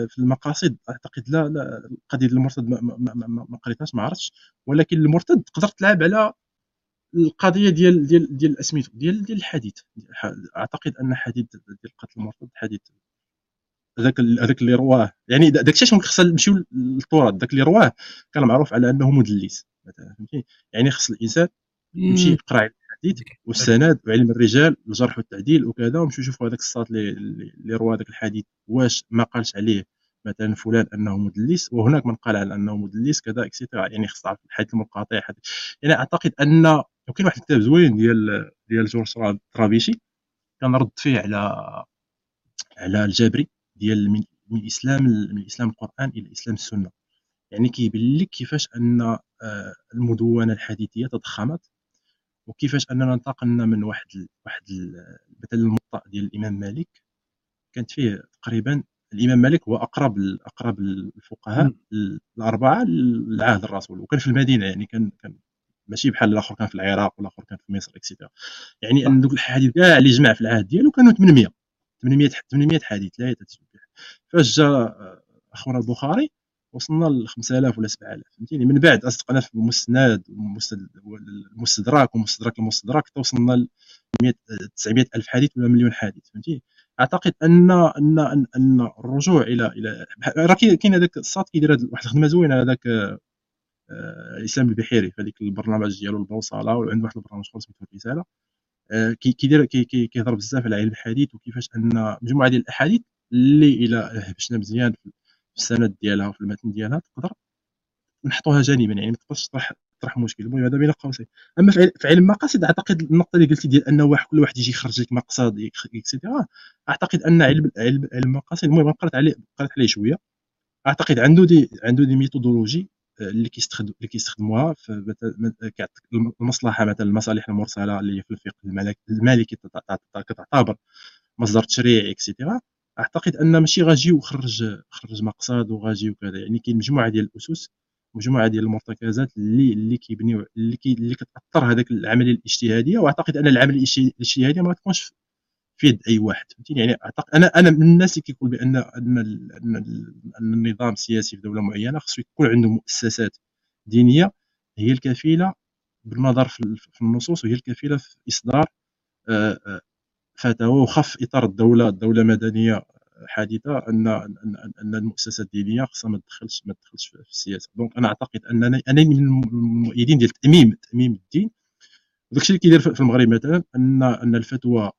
في المقاصد أعتقد لا لا قضيه المرتد ما, ما, ما, ما قريتهاش ما عرفتش ولكن المرتد تقدر تلعب على القضية ديال ديال ديال سميتو ديال ديال الحديث أعتقد أن حديث ديال قتل المرتد حديث هذاك هذاك اللي رواه يعني داك الشيء ممكن خصنا نمشيو للتراث. داك اللي رواه كان معروف على أنه مدلس مثلا فهمتي يعني خص الإنسان يمشي يقرأ الحديث والسند وعلم الرجال الجرح والتعديل وكذا ومشيو يشوفوا هذاك الصاد اللي روى هذاك الحديث. واش ما قالش عليه مثلا فلان أنه مدلس وهناك من قال على أنه مدلس كذا et cetera يعني خص تعرف الحديث المنقطع يعني أعتقد أن وكاين واحد الكتاب زوين ديال ديال جورج طرابيشي كان رد فيه على على الجابري ديال من من الاسلام من الاسلام القرآن إلى الاسلام السنة. يعني كيبين لك كيفاش أن آه، المدونة الحديثية تضخمت وكيفاش إننا انتقلنا من واحد ال... واحد مثلا الموطأ ديال الإمام مالك. كانت فيه تقريبا الإمام مالك هو أقرب أقرب الفقهاء الأربعة لعهد الرسول. وكان في المدينة يعني كان كان ماشي بحال الآخر كان في العراق والآخر كان في مصر اكسيتيرا يعني ان دوك الحديث كاع اللي جمع في العهد ديالو كانوا 800 800 800 حديث لا يتسبح فاش جا أخونا البخاري وصلنا ل 5000 ولا 7000 فهمتيني؟ من بعد اصدقنا في المسند والمستدرك ومستدرك المستدرك توصلنا ل 900 الف حديث ولا مليون حديث فهمتي أعتقد أن أن أن, أن الرجوع إلى إلى راه كاين هذاك الساط كيدير واحد الخدمة زوينة هذاك آه، اسلام البحيري في هذيك البرنامج ديالو البوصلة وعنده واحد البرنامج اخر سميتو الرسالة آه، كيدير كيهضر بزاف على علم الحديث وكيفاش أن مجموعة ديال الأحاديث اللي إلى هبشنا مزيان في السند ديالها وفي المتن ديالها تقدر نحطوها جانبا يعني ما تقدرش تطرح تطرح مشكل. المهم هذا بين قوسين. أما في علم المقاصد أعتقد النقطة اللي قلتي ديال أنه واحد كل واحد يجي يخرج لك مقصد اكسيتيرا أعتقد أن علم علم المقاصد المهم قرأت عليه قرأت عليه شوية. أعتقد عنده des عنده des méthodologies آه، اللي كيستخدم اللي كيستخدموها في المصلحة مثلا المصالح المرسلة اللي في الفقه المالكي كتعتبر مصدر تشريعي et cetera أعتقد أن ماشي غا جي وخرج خرج مقصد وغا جي وكذا. يعني كاين مجموعة ديال الأسس مجموعة ديال المرتكزات اللي اللي كيبنيو اللي كي اللي كتأثر هذاك العملية الاجتهاديه وأعتقد أن العملية الاجتهاديه ما تكونش في يد أي واحد فهمتيني؟ يعني أعتقد أنا أنا من الناس اللي كيقول بأن أن أن, النظام السياسي في دولة معينة خصو يكون عنده مؤسسات دينية هي الكفيلة بالنظر في النصوص وهي الكفيلة في إصدار آه، فتاوى وخف إطار الدولة الدولة مدنية حادثة أن أن, أن المؤسسات الدينية خصها ما تدخلش ما تدخلش في السياسة. دونك أنا أعتقد أنني أنا من المؤيدين ديال تأميم تأميم الدين. وداك الشيء اللي كيدير في المغرب مثلا أن أن الفتوى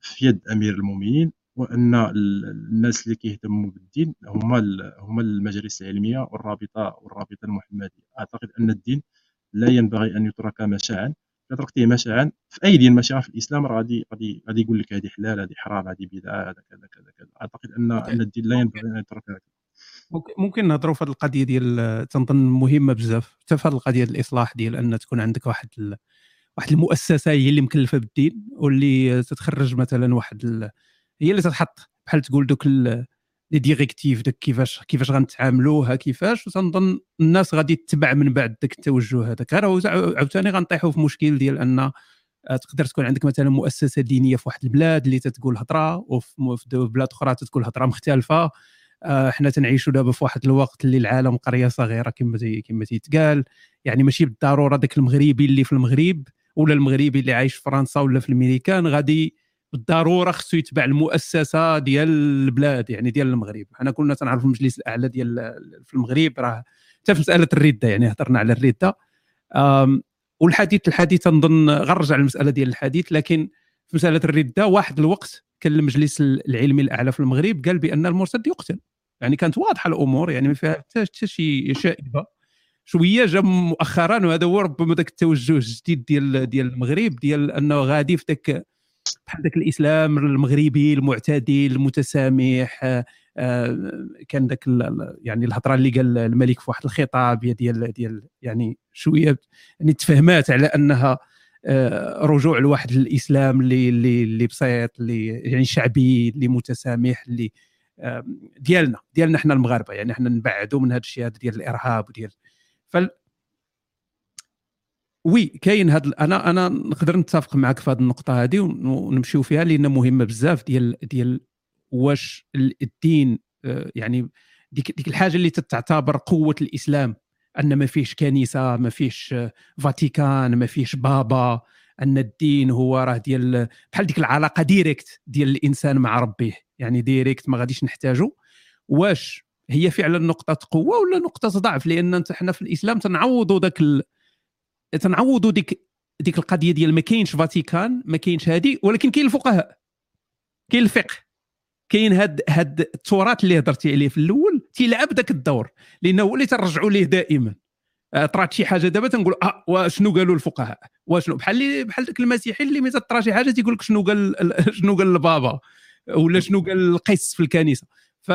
في يد أمير المؤمنين وأن الناس اللي كيهتموا بالدين هما هما المجالس العلمية والرابطة والرابطة المحمدية. أعتقد أن الدين لا ينبغي أن يترك مشاعا تركته مشاعا في أي دين ماشي في الإسلام راه غادي غادي غادي يقول لك هذه حلال هذه حرام هذه بدعة هذا كذا كذا كذا. أعتقد أن أن الدين لا ينبغي أن يترك ممكن نهضروا في هذه القضية ديال تنظن مهمة بزاف. حتى في هذه القضية ديال الإصلاح ديال أن تكون عندك واحد ال... واحد المؤسسة هي اللي مكلفة بالدين واللي تتخرج مثلا واحد ال... هي اللي تتحط. بحال تقول دوك ال... les directives داك كيفاش كيفاش غنتعاملوها كيفاش وتنظن الناس غادي تتبع من بعد داك التوجه هذاك. غير عاوتاني غنطيحوا في مشكل ديال أن تقدر تكون عندك مثلا مؤسسة دينية في واحد البلاد اللي تتقول هضرة وفي بلاد أخرى تتقول هضرة مختلفة. آه، حنا تنعيشوا دابا في واحد الوقت اللي العالم قرية صغيرة كما كما تيتقال. يعني ماشي بالضرورة ذاك المغربي اللي في المغرب ولا المغربي اللي عايش في فرنسا ولا في الميريكان غادي بالضرورة خصو يتبع المؤسسة ديال البلاد يعني ديال المغرب. حنا كنا تنعرف المجلس الأعلى ديال في المغرب راه حتى في مسألة الردة يعني هضرنا على الردة. والحديث الحديث تنظن غنرجع للمساله ديال الحديث لكن في مسألة الردة واحد الوقت كان المجلس العلمي الأعلى في المغرب قال بأن المرتد يقتل. يعني كانت واضحة الأمور يعني ما فيها حتى شي شائبة. شوية جا مؤخرا وهذا هو ربما ذاك التوجه الجديد ديال ديال المغرب ديال أنه غادي في ذاك بحال ذاك الإسلام المغربي المعتدل المتسامح آه، كان ذاك يعني الهضرة اللي قال الملك في واحد الخطاب ديال ديال يعني شوية يعني تفهمات على أنها آه، رجوع لواحد الإسلام اللي اللي اللي بسيط اللي يعني شعبي اللي متسامح اللي ديالنا ديالنا إحنا المغاربة يعني إحنا نبعدوا من هذا الشيء هذا ديال الإرهاب وديال. oui كاين هذا أنا أنا نقدر نتفق معك في هذه النقطة هذه ونمشيو فيها لأن مهمة بزاف ديال ديال واش الدين آه، يعني ديك ديك الحاجة اللي تعتبر قوة الإسلام أن ما فيش كنيسة ما فيش فاتيكان ما فيش بابا أن الدين هو راه ديال بحال ديك العلاقة directe ديال الإنسان مع ربيه يعني directe ما غاديش نحتاجو واش هي فعلا نقطة قوة ولا نقطة ضعف لأن حنا في الإسلام تنعوضوا ذاك. تنعوضوا ديك ديك القضية ديال ما كاينش فاتيكان ما كاينش هذه ولكن كاين الفقهاء. كاين الفقه. كاين هاد هاد التراث اللي هضرتي عليه في الأول تيلعب ذاك الدور. لأنه هو اللي ترجعوا ليه دائما. آه، طرات شي حاجة دابا تنقول آه وشنو قالوا الفقهاء؟ وشنو؟ بحال بحال ذاك المسيحي اللي ملي تطرا شي حاجة تيقول لك شنو قال شنو قال البابا؟ ولا شنو قال القس في الكنيسة؟ ف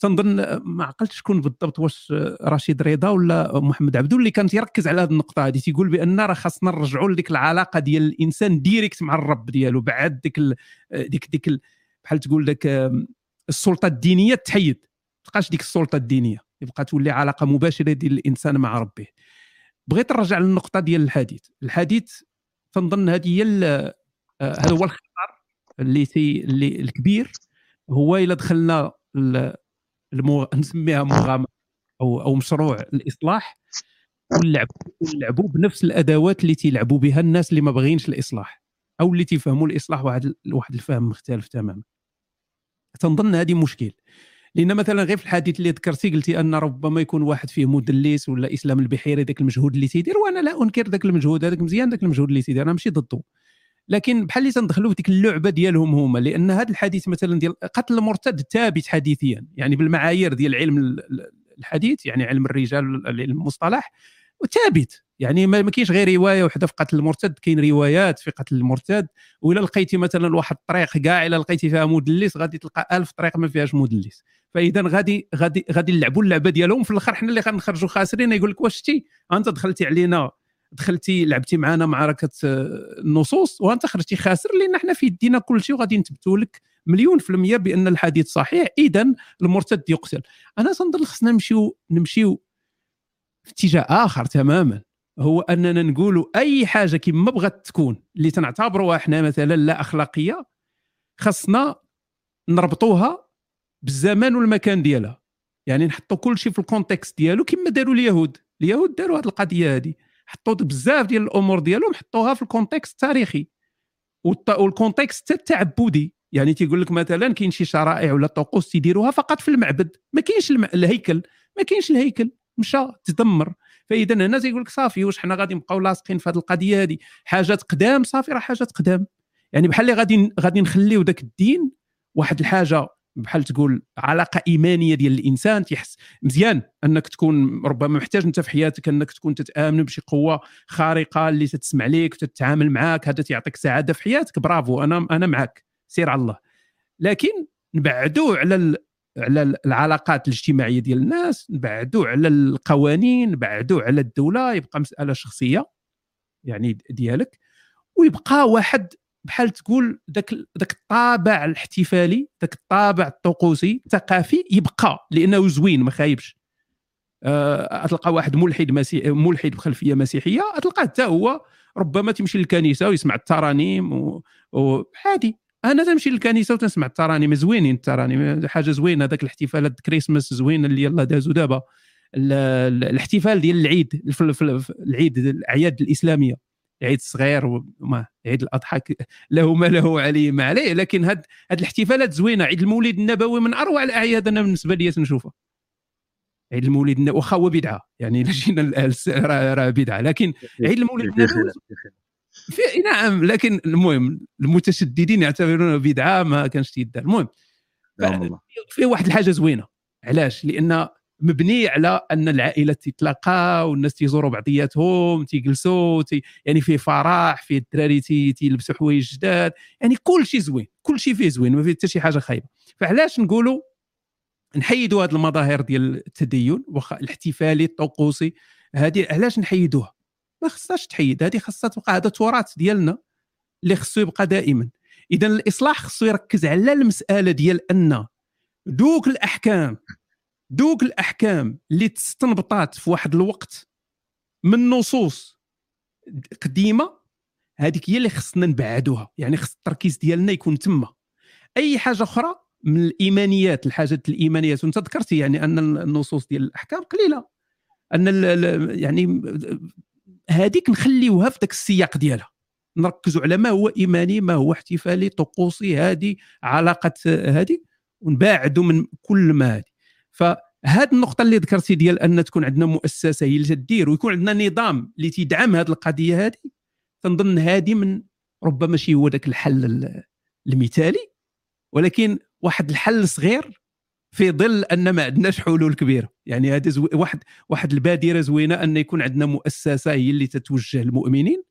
تنظن ما عقلتش شكون بالضبط واش رشيد رضا ولا محمد عبدو اللي كان تيركز على هذه النقطة هذه تيقول بأن راه خاصنا نرجعوا لديك العلاقة ديال الإنسان directe مع الرب ديالو بعد ديك ال ديك ديك بحال تقول لك السلطة الدينية تحيد. تبقاش ديك السلطة الدينية يبقى تولي علاقة مباشرة ديال الإنسان مع ربه. بغيت نرجع للنقطة ديال الحديث. الحديث تنظن هذه هي آه، هذا هو الخطر اللي تي اللي الكبير. هو إلا دخلنا المو... نسميها مغامرة أو أو مشروع الإصلاح. ونلعبوا ونلعبوا بنفس الأدوات اللي تيلعبوا بها الناس اللي ما باغيينش الإصلاح أو اللي تيفهموا الإصلاح واحد واحد الفهم مختلف تماما. تنظن هذه مشكل. لأن مثلا غير في الحديث اللي ذكرتي قلتي أن ربما يكون واحد فيه مدلس ولا إسلام البحيري ذاك المجهود اللي تيدير وأنا لا أنكر ذاك المجهود هذاك مزيان ذاك المجهود اللي تيدير أنا ماشي ضده. لكن بحال اللي تندخلوا في ديك اللعبة ديالهم هما لأن هذا الحديث مثلا ديال قتل المرتد ثابت حديثيا يعني بالمعايير ديال علم الحديث يعني علم الرجال المصطلح ثابت يعني ما كاينش غير رواية وحدة في قتل المرتد كاين روايات في قتل المرتد. وإلا لقيتي مثلا واحد الطريق كاع إلا لقيتي فيها مدلس غادي تلقى ألف طريق ما فيهاش مدلس. فإذا غادي غادي غادي نلعبوا اللعبة ديالهم. في الآخر حنا اللي غنخرجوا خاسرين يقول لك واش شتي؟ أنت دخلتي علينا دخلتي لعبتي معنا معركة آه، النصوص وأنت خرجتي خاسر لأن إحنا في يدينا كل شيء وغادي نثبتوا لك مليون في المية بأن الحديث صحيح. اذا المرتد يقتل. أنا تنظن خصنا نمشيو نمشيو في اتجاه آخر تماما. هو أننا نقولوا أي حاجة كما بغات تكون اللي تنعتبروها إحنا مثلا لا أخلاقية خصنا نربطوها بالزمان والمكان ديالها. يعني نحطوا كل شيء في ال contexte ديالو كما داروا اليهود. اليهود داروا هذه القضية هذه حطوا بزاف ديال الأمور ديالهم حطوها في ال contexte التاريخي. وال contexte التعبدي يعني تيقول لك مثلا كاين شي شرائع ولا طقوس تيديروها فقط في المعبد. ما كاينش الهيكل. ما كاينش الهيكل. مشى تدمر. فاذا هنا تيقول لك صافي واش حنا غادي نبقاو لاصقين في هذه القضية هذه؟ حاجات قدام صافي راه حاجات قدام. يعني بحال اللي غادي غادي نخليو ذاك الدين واحد الحاجة بحال تقول علاقة إيمانية ديال الإنسان تيحس مزيان أنك تكون ربما محتاج أنت في حياتك أنك تكون تتآمن بشي قوة خارقة اللي تتسمع لك وتتعامل معاك هذا تيعطيك سعادة في حياتك. برافو أنا أنا معك سير على الله. لكن نبعدوا على ال... على العلاقات الاجتماعية ديال الناس نبعدوا على القوانين نبعدوا على الدولة يبقى مسألة شخصية يعني ديالك ويبقى واحد بحال تقول ذاك ذاك الطابع الاحتفالي ذاك الطابع الطقوسي الثقافي يبقى لأنه زوين ما خايبش. أه تلقى واحد ملحد مسيحي ملحد بخلفية مسيحية تلقاه حتى هو ربما تمشي للكنيسة ويسمع الترانيم وعادي أنا تمشي للكنيسة وتسمع الترانيم زوينين الترانيم حاجة زوينة. هذاك الاحتفالات كريسماس زوين اللي يلا دازوا دابا. الاحتفال ديال العيد العيد الأعياد الإسلامية. عيد الصغير وما عيد الأضحى له ما له عليه ما عليه لكن هاد هاد الاحتفالات زوينة. عيد المولد النبوي من أروع الأعياد أنا بالنسبة لي تنشوفها عيد المولد النبوي واخا هو بدعة يعني إلا جينا راه بدعة. لكن عيد المولد النبوي في نعم لكن المهم المتشددين يعتبرونه بدعة ما كانش تيدار. المهم في واحد الحاجة زوينة. علاش؟ لأن مبني على أن العائلات تتلاقى والناس تيزوروا بعضياتهم تيجلسوا تي يعني فيه فرح فيه الدراري تيلبسوا حوايج جداد. يعني كل شيء زوين كل شيء فيه زوين ما فيه حتى شي حاجة خايبة. فعلاش نقولوا نحيدوا هذه المظاهر ديال التدين واخا الاحتفالي الطقوسي؟ هذه علاش نحيدوها؟ ما خصهاش تحيد هذه خاصها تبقى هذا تراث ديالنا اللي خصو يبقى دائما. اذا الإصلاح خصو يركز على المسألة ديال أن دوك الأحكام دوك الأحكام اللي تستنبطات في واحد الوقت من نصوص قديمة هذيك هي اللي خصنا نبعدوها. يعني خص التركيز ديالنا يكون تما. أي حاجة أخرى من الإيمانيات الحاجات الإيمانيات. وأنت ذكرتي يعني أن النصوص ديال الأحكام قليلة. أن يعني هذيك نخليوها في ذاك السياق ديالها. نركزوا على ما هو إيماني ما هو احتفالي طقوسي هذه علاقة هذه ونباعدوا من كل ما هذه فهاد النقطة اللي ذكرتي ديال أن تكون عندنا مؤسسة هي اللي تدير ويكون عندنا نظام اللي تيدعم هذه القضية هذه تنظن هذه من ربما ماشي هو ذاك الحل المثالي ولكن واحد الحل صغير في ظل أن ما عندناش حلول كبيرة. يعني هذا زو... واحد واحد البادرة زوينة أن يكون عندنا مؤسسة هي اللي تتوجه المؤمنين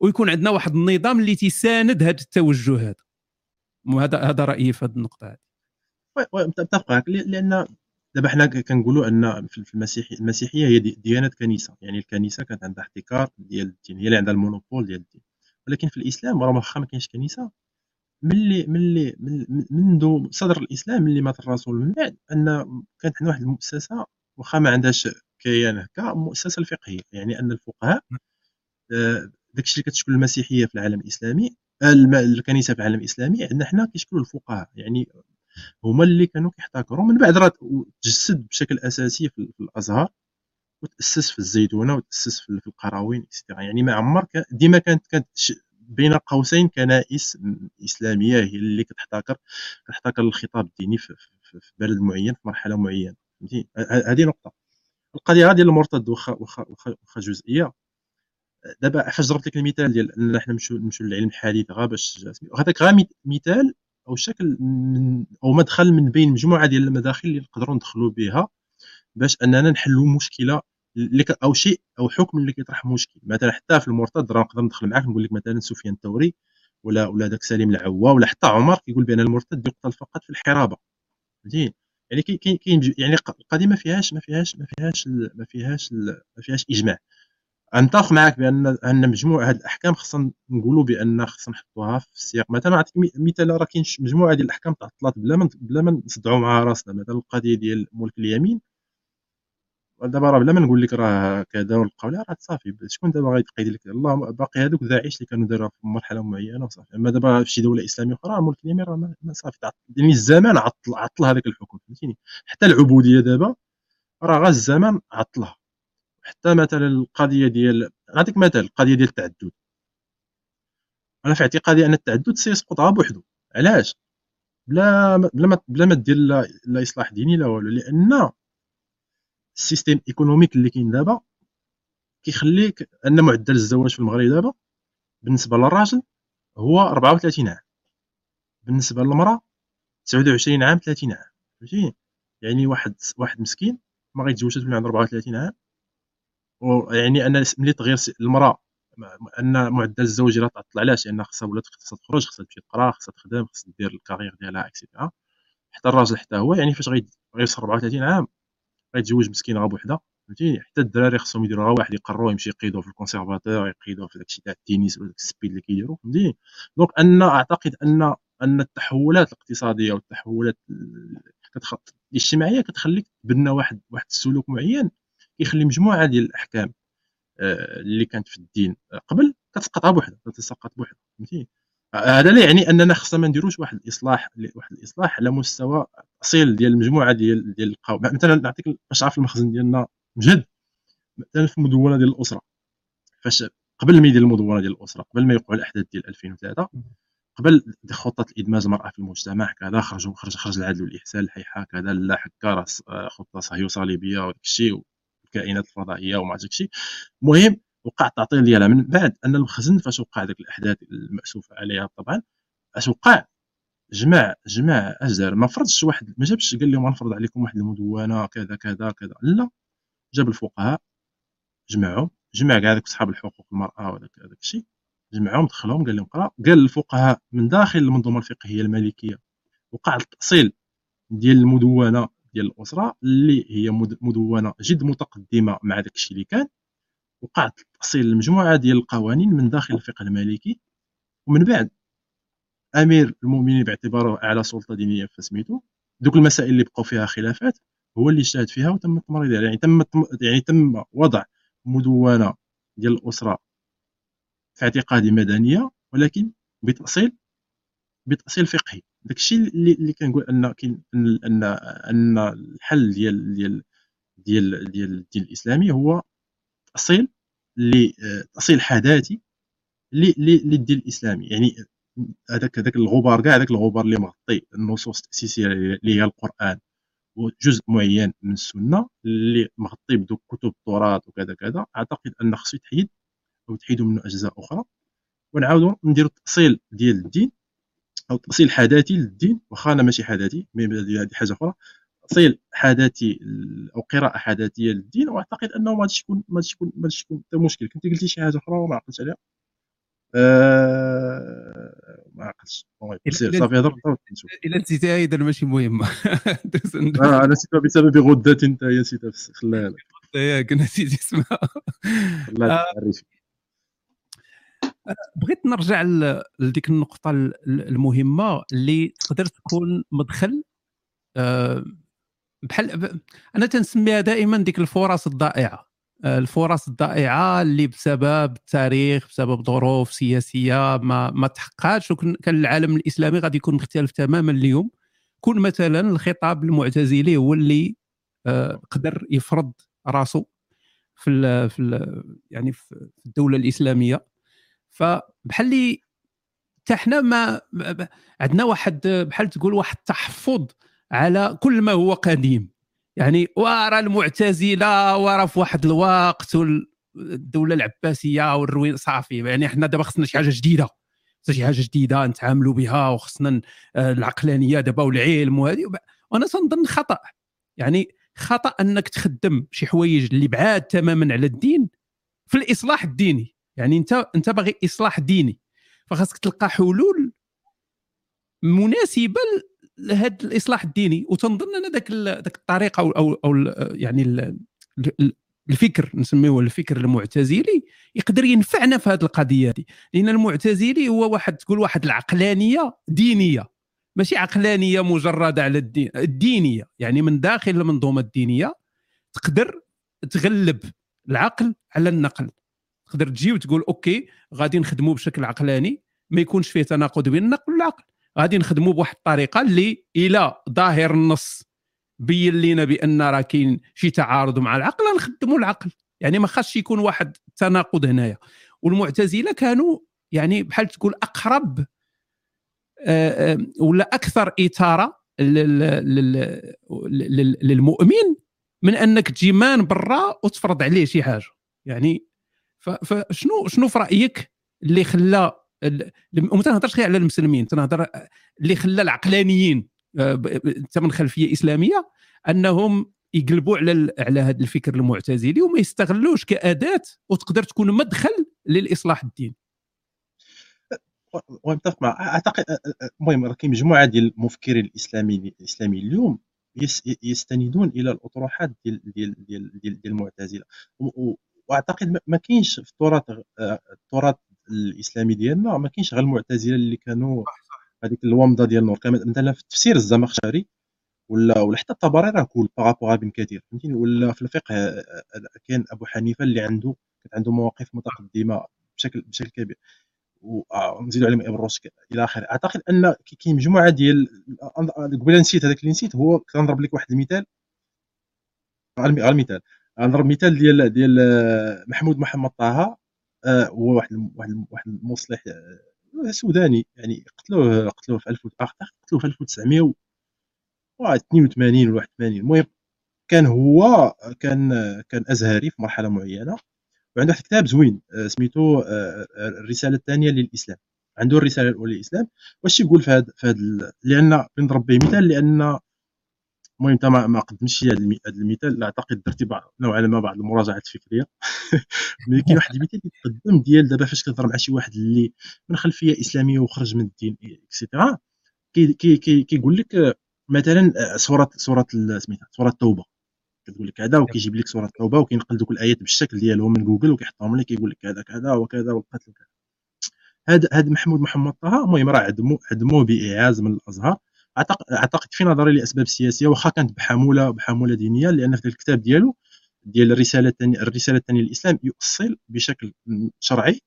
ويكون عندنا واحد النظام اللي تساند هذا التوجه هذا. وهذا هذا رأيي في هذه النقطة هذه متفق معك لأن دابا حنا كنقولوا أن في المسيحيه المسيحية هي ديانة كنيسة يعني الكنيسة كانت عندها احتكار ديال الدين هي اللي عندها المونوبول ديال الدين. ولكن في الإسلام راه واخا ما كاينش كنيسة. ملي ملي منذ صدر الإسلام ملي مات الرسول من بعد أن كانت عندنا واحد المؤسسة واخا ما عندهاش كيان هكا مؤسسة الفقهية. يعني أن الفقهاء آه، داكشي اللي كتشكل المسيحية في العالم الإسلامي الكنيسة في العالم الإسلامي عندنا حنا كيشكلوا الفقهاء. يعني هما اللي كانوا كيحتكروا. من بعد راه تجسد بشكل أساسي في الأزهر وتأسس في الزيتونة وتأسس في القراوين يعني ما عمر ديما كانت كانت بين قوسين كنائس إسلامية هي اللي كتحتكر كتحتكر الخطاب الديني في, في, في بلد معين في مرحلة معينة. فهمتي؟ هذه نقطة. القضية ديال المرتد واخا واخا جزئية. دابا فاش ضربت لك المثال ديال أن حنا نمشيو نمشيو للعلم الحديث غا باش هذاك غا مثال أو شكل من أو مدخل من بين مجموعة ديال المداخل اللي نقدروا ندخلوا بها باش أننا نحلوا مشكلة أو شيء أو حكم اللي كيطرح مشكل. مثلا حتى في المرتد راه نقدر ندخل معاك نقول لك مثلا سفيان الثوري ولا ولا داك سليم العوا ولا حتى عمر كيقول بأن المرتد يقتل فقط في الحرابة. فهمتي يعني كاين كاين يعني القضية ما فيهاش ما فيهاش ما فيهاش ما فيهاش ما فيهاش إجماع. نتفق معك بان أن مجموعه هذه الأحكام خصنا نقولوا بأن خصنا نحطوها في السياق. مثلا نعطيك مثال راه كاين مجموعة ديال الأحكام تعطلات بلا ما بلا ما نصدعوا مع راسنا. مثلا القضية ديال ملك اليمين. دابا راه بلا ما نقول لك راه كذا ونلقاو راه صافي. شكون دابا غيتقيد لك الله باقي هذوك داعش اللي كانوا دايرها في مرحلة معينة وصافي. أما دابا في شي دولة إسلامية أخرى ملك اليمين راه ما صافي. يعني الزمان عطل عطل هذاك الحكم فهمتيني؟ حتى العبودية دابا راه غا الزمان عطلها. حتى مثلا القضية ديال نعطيك مثال القضية ديال التعدد. أنا في اعتقادي أن التعدد سيسقط بوحدو. علاش؟ بلا بلا ما بلا ما دير لا إصلاح ديني لا والو. لأن ال système économique اللي كاين دابا كيخليك أن معدل الزواج في المغرب دابا بالنسبة للراجل هو 34 عام. بالنسبة للمرأة 29 عام 30 عام. فهمتي يعني واحد واحد مسكين ما غيتزوجش تولي عنده 34 عام. ويعني ان ملي تغير المرأة أن معدل الزواج راه تعطل علاش؟ لأن خصها ولات خصها تخرج خصها تمشي تقرا خصها تخدم خصها دير ال carrière ديالها et cetera حتى الراجل حتى هو يعني فاش غيوصل 34 عام غيتزوج مسكين غا بوحده فهمتي حتى الدراري خصهم يديروا غا واحد يقروا يمشي يقيدوا في الكونسيرفاتور يقيدوا في داكشي تاع التنس ولا السبيد اللي كيديروا فهمتي donc أن أعتقد أن أن التحولات الاقتصادية والتحولات الاجتماعية كتخليك تبنى واحد واحد السلوك معين كيخلي مجموعة ديال الأحكام آه، اللي كانت في الدين قبل كتسقطها بوحدها كتسقط بوحدها فهمتي هذا لا يعني أننا خصنا ما نديروش واحد الإصلاح واحد الإصلاح على مستوى أصيل ديال المجموعه ديال ديال القوم. مثلا نعطيك باش عارف المخزن ديالنا مجهد مثلا في المدونه ديال الأسرة فاش قبل ما يدير المدونة ديال الأسرة قبل ما يوقعوا الأحداث ديال 2003 قبل خطة الادماج المرأة في المجتمع كذا خرجوا خرج خرج العدل والإحسان الحيحه كذا لا حكا خطة صهيو صليبيه وداك الشيء والكائنات الفضائية وما الشيء المهم وقع التعطيل ديالها من بعد أن المخزن فاش وقع ذاك الأحداث الماسوف عليها طبعا اش وقع جمع جمع اجدر ما فرضش واحد ما جابش قال لهم غنفرض عليكم واحد المدونة كذا كذا كذا. لا جاب الفقهاء جمعهم جمع كاع ذوك صحاب الحقوق المرأة وداك هذاك الشيء جمعهم دخلهم قال لهم قرا قال الفقهاء من داخل المنظومة الفقهية المالكيه وقع التأصيل ديال المدونة ديال الأسرة اللي هي مدونة جد متقدمة مع داك الشيء اللي كان وقع تاصيل المجموعه ديال القوانين من داخل الفقه المالكي. ومن بعد أمير المؤمنين باعتباره أعلى سلطة دينية فسميتو دوك المسائل اللي بقاو فيها خلافات هو اللي اجتهد فيها وتم التمريض. يعني تم يعني تم وضع مدونة ديال الأسرة في اعتقادي مدنية ولكن بتاصيل بتاصيل فقهي. داك الشيء اللي, اللي كنقول أن كاين ان ان الحل ديال ديال ديال ديال الدين الإسلامي هو تأصيل تأصيل حداثي للدين الإسلامي. يعني هذاك هذاك الغبار كاع هذاك الغبار اللي مغطي النصوص التأسيسية اللي هي القرآن وجزء معين من السنة اللي مغطي بدوك كتب التراث وكذا كذا. أعتقد أن خصو يتحيد أو تحيدوا منه أجزاء أخرى. ونعاودوا نديروا التاصيل ديال الدين أو تاصيل حداثي للدين واخا أنا ماشي حداثي هذه حاجة أخرى. تاصيل حداثي أو قراءة حداثية للدين وأعتقد أنه ما غاديش يكون ما غاديش يكون ما غاديش يكون مشكل. كنت قلتي شي حاجة أخرى وما عقلتش عليها؟ أه... ما عقلتش. صافي هضرت إلا نسيتها اذا ماشي مهمه آه أنا نسيتها بسبب غدة أنت يا نسيتها خلاها لك. ياك نسيت اسمها. بغيت نرجع لديك النقطة المهمة اللي تقدر تكون مدخل آه، بحال أنا تنسميها دائما ديك الفرص الضائعة آه، الفرص الضائعة اللي بسبب التاريخ بسبب ظروف سياسية ما ما تحققاتش وكان العالم الإسلامي غادي يكون مختلف تماما اليوم. كون مثلا الخطاب المعتزلي هو اللي آه، قدر يفرض راسه في في يعني في الدولة الإسلامية. فبحال لي حتى حنا ما عندنا واحد بحال تقول واحد التحفظ على كل ما هو قديم. يعني ورا المعتزلة ورا في واحد الوقت الدولة العباسية والروين صافي يعني إحنا دابا خصنا شي حاجة جديدة. شي حاجة جديدة نتعاملوا بها وخصنا العقلانية دابا والعلم وهذه. وأنا تنظن خطأ. يعني خطأ أنك تخدم شي حوايج اللي بعاد تماما على الدين في الإصلاح الديني. يعني انت انت باغي اصلاح ديني فخاصك تلقى حلول مناسبة لهذا الاصلاح الديني. وتنظن ان ذاك ذاك الطريقة أو أو, أو يعني الفكر نسميه الفكر المعتزلي يقدر ينفعنا في هذه القضية دي. لأن المعتزلي هو واحد تقول واحد العقلانية دينية ماشي عقلانية مجردة على الدين الدينية. يعني من داخل المنظومة الدينية تقدر تغلب العقل على النقل. تقدر تجي وتقول أوكي غادي نخدموا بشكل عقلاني ما يكونش فيه تناقض بين النقل والعقل. غادي نخدموا بواحد الطريقة اللي إلى ظاهر النص بين لنا بأن راه كاين شي تعارض مع العقل نخدموا العقل. يعني ما خاصش يكون واحد التناقض هنايا. والمعتزلة كانوا يعني بحال تقول أقرب آه، آه، ولا أكثر إثارة للمؤمن من أنك تجي مان برا وتفرض عليه شي حاجة. يعني فشنو شنو في رأيك اللي خلى وما تنهضرش غير على المسلمين تنهضر اللي خلى العقلانيين انت من خلفية إسلامية أنهم يقلبوا على على هذا الفكر المعتزلي وما يستغلوش كأداة وتقدر تكون مدخل للإصلاح الديني ومتفق مع أعتقد المهم راه كاين مجموعة ديال المفكرين الاسلاميين الاسلاميين اليوم يستندون إلى الأطروحات ديال ديال ديال, ديال المعتزلة. وأعتقد ما كاينش في التراث التراث الإسلامي ديالنا ما كاينش غير المعتزلة اللي كانوا هذيك الومضة ديال النور مثلا في تفسير الزمخشري ولا ولا حتى الطبري راه cool par rapport ابن كثير فهمتيني؟ ولا في الفقه كان أبو حنيفة اللي عنده كانت عنده مواقف متقدمة بشكل بشكل كبير. ونزيدوا عليهم ابن رشد إلى آخره. أعتقد أن كاين مجموعة ديال قبيلة نسيت هذاك اللي نسيت هو كنضرب لك واحد المثال. غير المثال. نضرب مثال ديال ديال محمود محمد طه آه، هو واحد واحد واحد المصلح آه، سوداني. يعني قتلوه قتلوه في 1000 قتلوه في 1900 82 ولا 81 المهم كان هو كان كان أزهري في مرحلة معينة وعنده واحد الكتاب زوين آه، سميتو آه، آه، الرسالة الثانية للإسلام. عنده الرسالة الأولى للإسلام. واش يقول في هذا في هذا لأن بنضرب به مثال لأن المهم انت ما قدمتش هذا المثال. اعتقد درتي نوعا ما بعض المراجعات الفكرية. mais كاين واحد المثال يتقدم ديال دابا فاش كتهضر مع شي واحد اللي من خلفية إسلامية وخرج من الدين et cetera كيقول لك مثلا سوره سورة سميتها سورة التوبة. كتقول لك هذا وكيجيب لك سورة التوبة وكينقل دوك الآيات بالشكل ديالهم من جوجل وكيحطهم لك كيقول لك كذا كذا وكذا والقتل وكذا هذا هذا محمود محمد طه المهم راه عدموه عدموه بإعاز من الأزهر. اعتقد في نظري لأسباب سياسية واخا كانت بحموله بحمولة دينية لأن في الكتاب ديالو ديال الرسالة الثانية الرسالة الثانية للإسلام يؤصل بشكل شرعي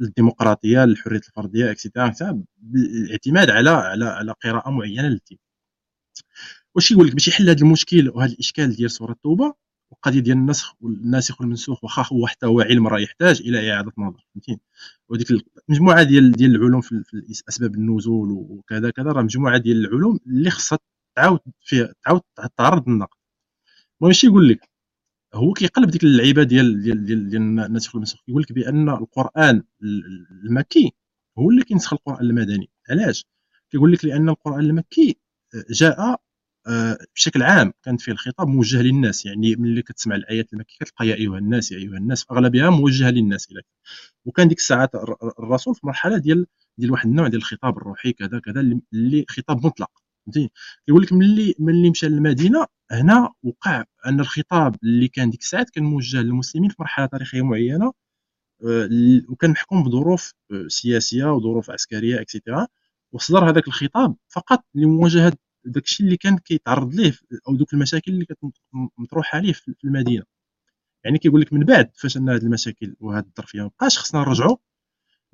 للديمقراطية للحرية الفردية اكسيتيرا بالاعتماد على على على قراءة معينة للدين. واش يقول لك؟ باش يحل هذا المشكل وهذا الإشكال ديال سورة التوبة والقضية ديال النسخ والناسخ والمنسوخ واخا هو حتى هو علم راه يحتاج إلى إعادة نظر فهمتيني؟ وديك المجموعه ديال ديال العلوم في, في أسباب النزول وكذا كذا راه مجموعة ديال العلوم اللي خصها تعاود فيها تعاود تعرض للنقد. اش يقول لك؟ هو كيقلب ديك اللعيبة ديال ديال ديال, ديال الناسخ والمنسوخ يقول لك بأن القرآن المكي هو اللي كينسخ القرآن المدني. علاش؟ كيقول لك لأن القرآن المكي جاء آه، بشكل عام كان فيه الخطاب موجه للناس يعني ملي كتسمع الآيات المكيه كتلقى يا أيها الناس يا أيها الناس أغلبها موجهه للناس إلى وكان ديك الساعات الرسول في مرحلة ديال ديال واحد النوع ديال الخطاب الروحي كذا كذا اللي خطاب مطلق فهمتي يقول لك ملي ملي مشى للمدينة هنا وقع أن الخطاب اللي كان ديك الساعات كان موجه للمسلمين في مرحلة تاريخية معينة آه، وكان محكوم بظروف آه، سياسية وظروف عسكرية اكسيتيرا وصدر هذاك الخطاب فقط لمواجهة داكشي اللي كان كيتعرض ليه أو دوك المشاكل اللي كانت مطروحه عليه في المدينة يعني كيقول لك من بعد فاش ان هذه المشاكل وهذه الظرفيه ما بقاش خصنا نرجعوا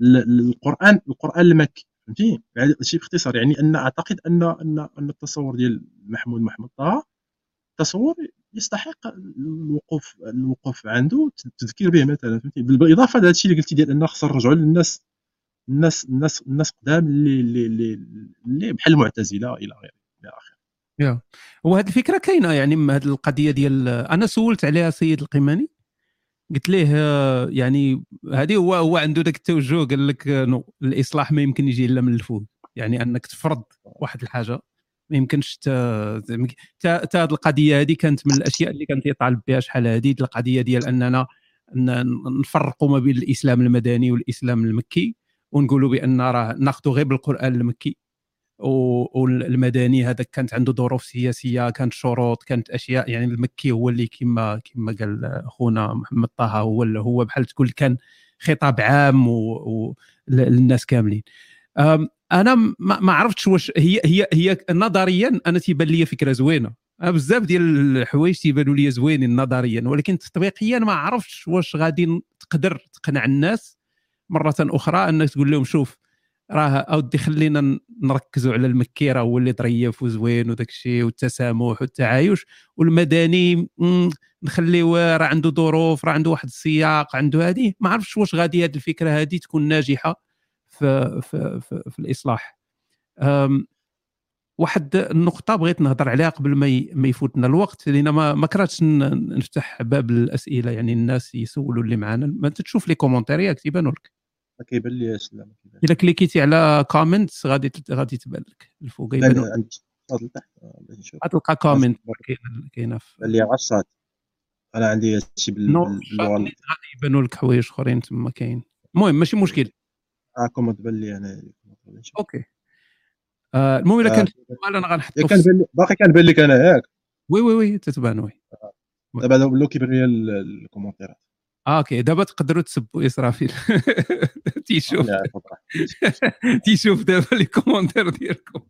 للقران القران المكي فهمتي هادشي باختصار يعني ان اعتقد ان ان ان التصور ديال محمود محمد طه تصور يستحق الوقوف الوقوف عنده التذكير به مثلا فهمتي بالاضافه لهذا الشيء اللي قلتي ديال ان خصنا نرجعوا للناس الناس الناس الناس قدام اللي اللي اللي بحال المعتزله إلى غيره إلى اخره يا. وهذه الفكرة كاينة يعني هذه القضية ديال أنا سولت عليها سيد القماني. قلت ليه يعني هذه هو هو عنده ذاك التوجه قال لك نو الإصلاح ما يمكن يجي إلا من الفوق يعني أنك تفرض واحد الحاجة ما يمكنش تا هذه القضية هذه كانت من الأشياء اللي كان يطالب بها شحال هذه القضية ديال أننا نفرقوا ما بين الإسلام المدني والإسلام المكي ونقولوا بأن راه ناخذوا غير بالقرآن المكي. والمدني هذا كانت عنده ظروف سياسية كانت شروط كانت أشياء يعني المكي هو اللي كما كما قال أخونا محمد طه هو اللي هو بحال تقول كان خطاب عام للناس كاملين. أنا ما عرفتش واش هي هي هي نظريا أنا تيبان لي فكرة زوينة. بزاف ديال الحوايج تيبانوا لي زوينين نظريا ولكن تطبيقيا ما عرفتش واش غادي تقدر تقنع الناس مرة أخرى أنك تقول لهم شوف راه اودي خلينا نركزوا على المكي راه هو اللي ظريف وزوين وداك الشيء والتسامح والتعايش والمدني نخليوه راه عنده ظروف راه عنده واحد السياق عنده هذه ما عرفتش واش غادي هذه الفكرة هذه تكون ناجحة في في في, في الإصلاح. واحد النقطة بغيت نهضر عليها قبل ما ما يفوتنا الوقت لأن ما ما كرهتش نفتح باب الأسئلة يعني الناس يسولوا اللي معنا ما تشوف les commentaires ياك تيبانوا لك ما كيبان ليش لا إلا cliquيتي على comments غادي غادي تبان لك. الفوق لا لا غتلقى comment كاينة في اللي غصات أنا عندي هادشي باللغة غيبانوا لك حوايج أخرين تما كاين. المهم ماشي مشكل. آه comment بان لي أنا. OK. آه المهم إلا كان سؤال أنا غنحطو كان باقي كان لك أنا ياك oui oui oui تتبان oui. آه. دابا ولاو كيبان لي ال commentaireات. آه OK. دابا تقدروا تسبوا إسرافيل. تيشوف تيشوف دابا les commentaires ديالكم.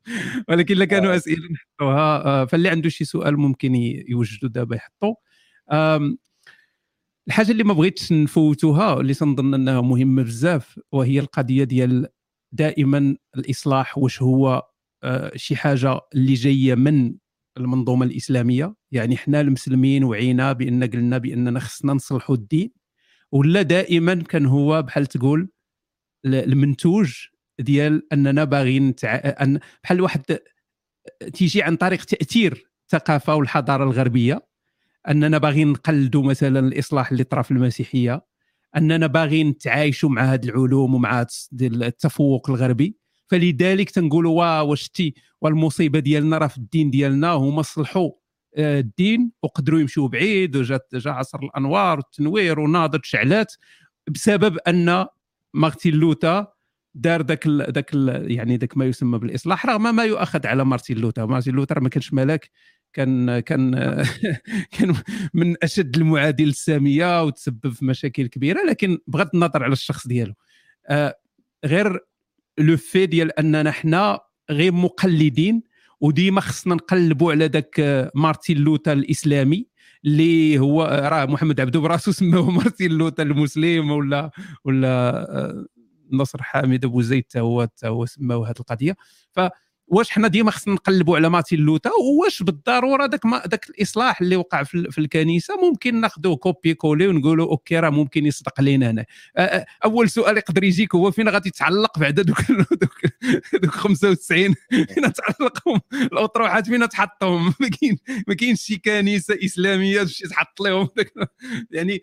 ولكن إلا كانوا آه. أسئلة نحطوها آه، فاللي عنده شي سؤال ممكن يوجدوا دابا يحطوا الحاجة اللي ما بغيتش نفوتوها اللي تنظن أنها مهمة بزاف وهي القضية ديال دائما الإصلاح واش هو شي حاجة اللي جاية من المنظومة الإسلامية. يعني حنا المسلمين وعينا بأن قلنا بأننا خصنا نصلحوا الدين. ولا دائما كان هو بحال تقول المنتوج ديال أننا باغيين تع... أن بحال واحد تيجي عن طريق تأثير الثقافة والحضارة الغربية أننا باغيين نقلدوا مثلا الإصلاح اللي طرا في المسيحية أننا باغيين نتعايشوا مع هذه العلوم ومع التفوق الغربي. فلذلك تنقولوا واو واش تي والمصيبة ديالنا راه في الدين ديالنا هما صلحوا الدين وقدروا يمشوا بعيد وجات جا عصر الأنوار والتنوير وناضت شعلات بسبب أن مارتين لوتا دار ذاك ذاك يعني ذاك ما يسمى بالإصلاح رغم ما يؤخذ على مارتين لوتا مارتين لوتر ما كانش ملاك كان كان كان من أشد المعادين للساميه وتسبب في مشاكل كبيرة لكن بغض النظر على الشخص ديالو. آه، غير لو في ديال أننا حنا غير مقلدين وديما خصنا نقلبوا على ذاك مارتين لوتا الإسلامي اللي هو راه محمد عبدو براسو سماه مارتين لوتا المسلم ولا ولا آه، نصر حامد أبو زيد هو هو سماه هذه القضية. ف واش حنا ديما خصنا نقلبوا على مارتين لوثر واش بالضرورة ذاك ذاك الإصلاح اللي وقع في, في الكنيسة ممكن ناخذوه copier-coller ونقولوا OK راه ممكن يصدق لينا هنا. أول سؤال يقدر يجيك هو فين غادي تعلق بعد دوك دوك, دوك 95 فين تعلقهم الأطروحات فين تحطهم؟ ما كاين ما كاينش شي كنيسة إسلامية باش تحط لهم. يعني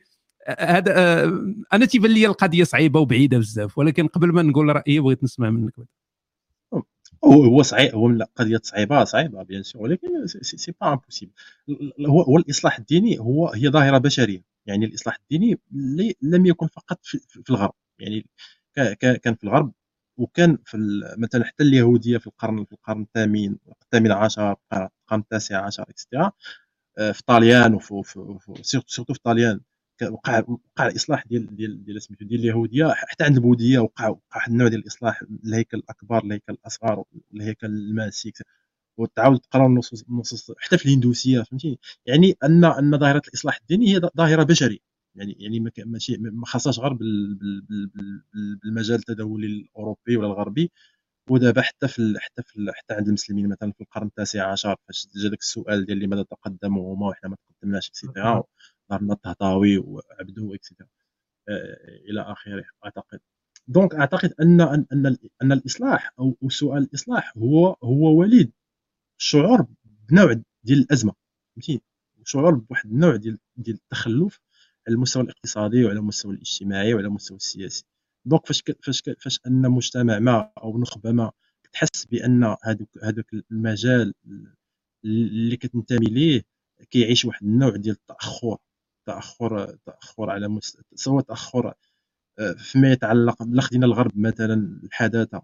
هذا أنا تيبان لي القضية صعيبة وبعيدة بزاف ولكن قبل ما نقول رأيي بغيت نسمع منك. هو هو صعيب هو قضية صعيبة صعيبة bien sûr ولكن c'est pas impossible هو هو الإصلاح الديني هو هي ظاهرة بشرية. يعني الإصلاح الديني لم يكن فقط في, في الغرب. يعني كان في الغرب وكان في مثلا حتى اليهودية في القرن في القرن الثامن الثامن عشر القرن التاسع عشر et cetera آه، في طاليان وفي surtout في طاليان. وقع وقع الإصلاح ديال ديال ديال سميتو ديال اليهودية حتى عند البوذية وقع وقع واحد النوع ديال الإصلاح الهيكل الأكبر الهيكل الأصغر الهيكل الماسي وتعاود تقرا النصوص النصوص حتى في الهندوسية فهمتي يعني أن أن ظاهرة الإصلاح الديني هي ظاهرة بشرية. يعني يعني ماشي ما خاصهاش غير بالمجال التداولي الأوروبي ولا الغربي. ودابا حتى في حتى في حتى عند المسلمين مثلا في القرن التاسع عشر فاش جا السؤال ديال لماذا تقدموا هما وحنا ما تقدمناش et cetera ظهر لنا الطهطاوي وعبدو et cetera آه، إلى آخره. أعتقد. donc أعتقد ان ان أن الإصلاح أو سؤال الإصلاح هو هو وليد. الشعور بنوع ديال الأزمة. فهمتي شعور بواحد النوع ديال ديال التخلف على المستوى الاقتصادي وعلى المستوى الاجتماعي وعلى المستوى السياسي. donc فاش فاش فاش أن مجتمع ما أو نخبة ما تحس بأن هذوك هذوك المجال اللي كتنتمي ليه كيعيش واحد النوع ديال التأخر. تأخر تأخر على مست... سواء تأخر آه، فيما يتعلق بلا الغرب مثلا الحداثة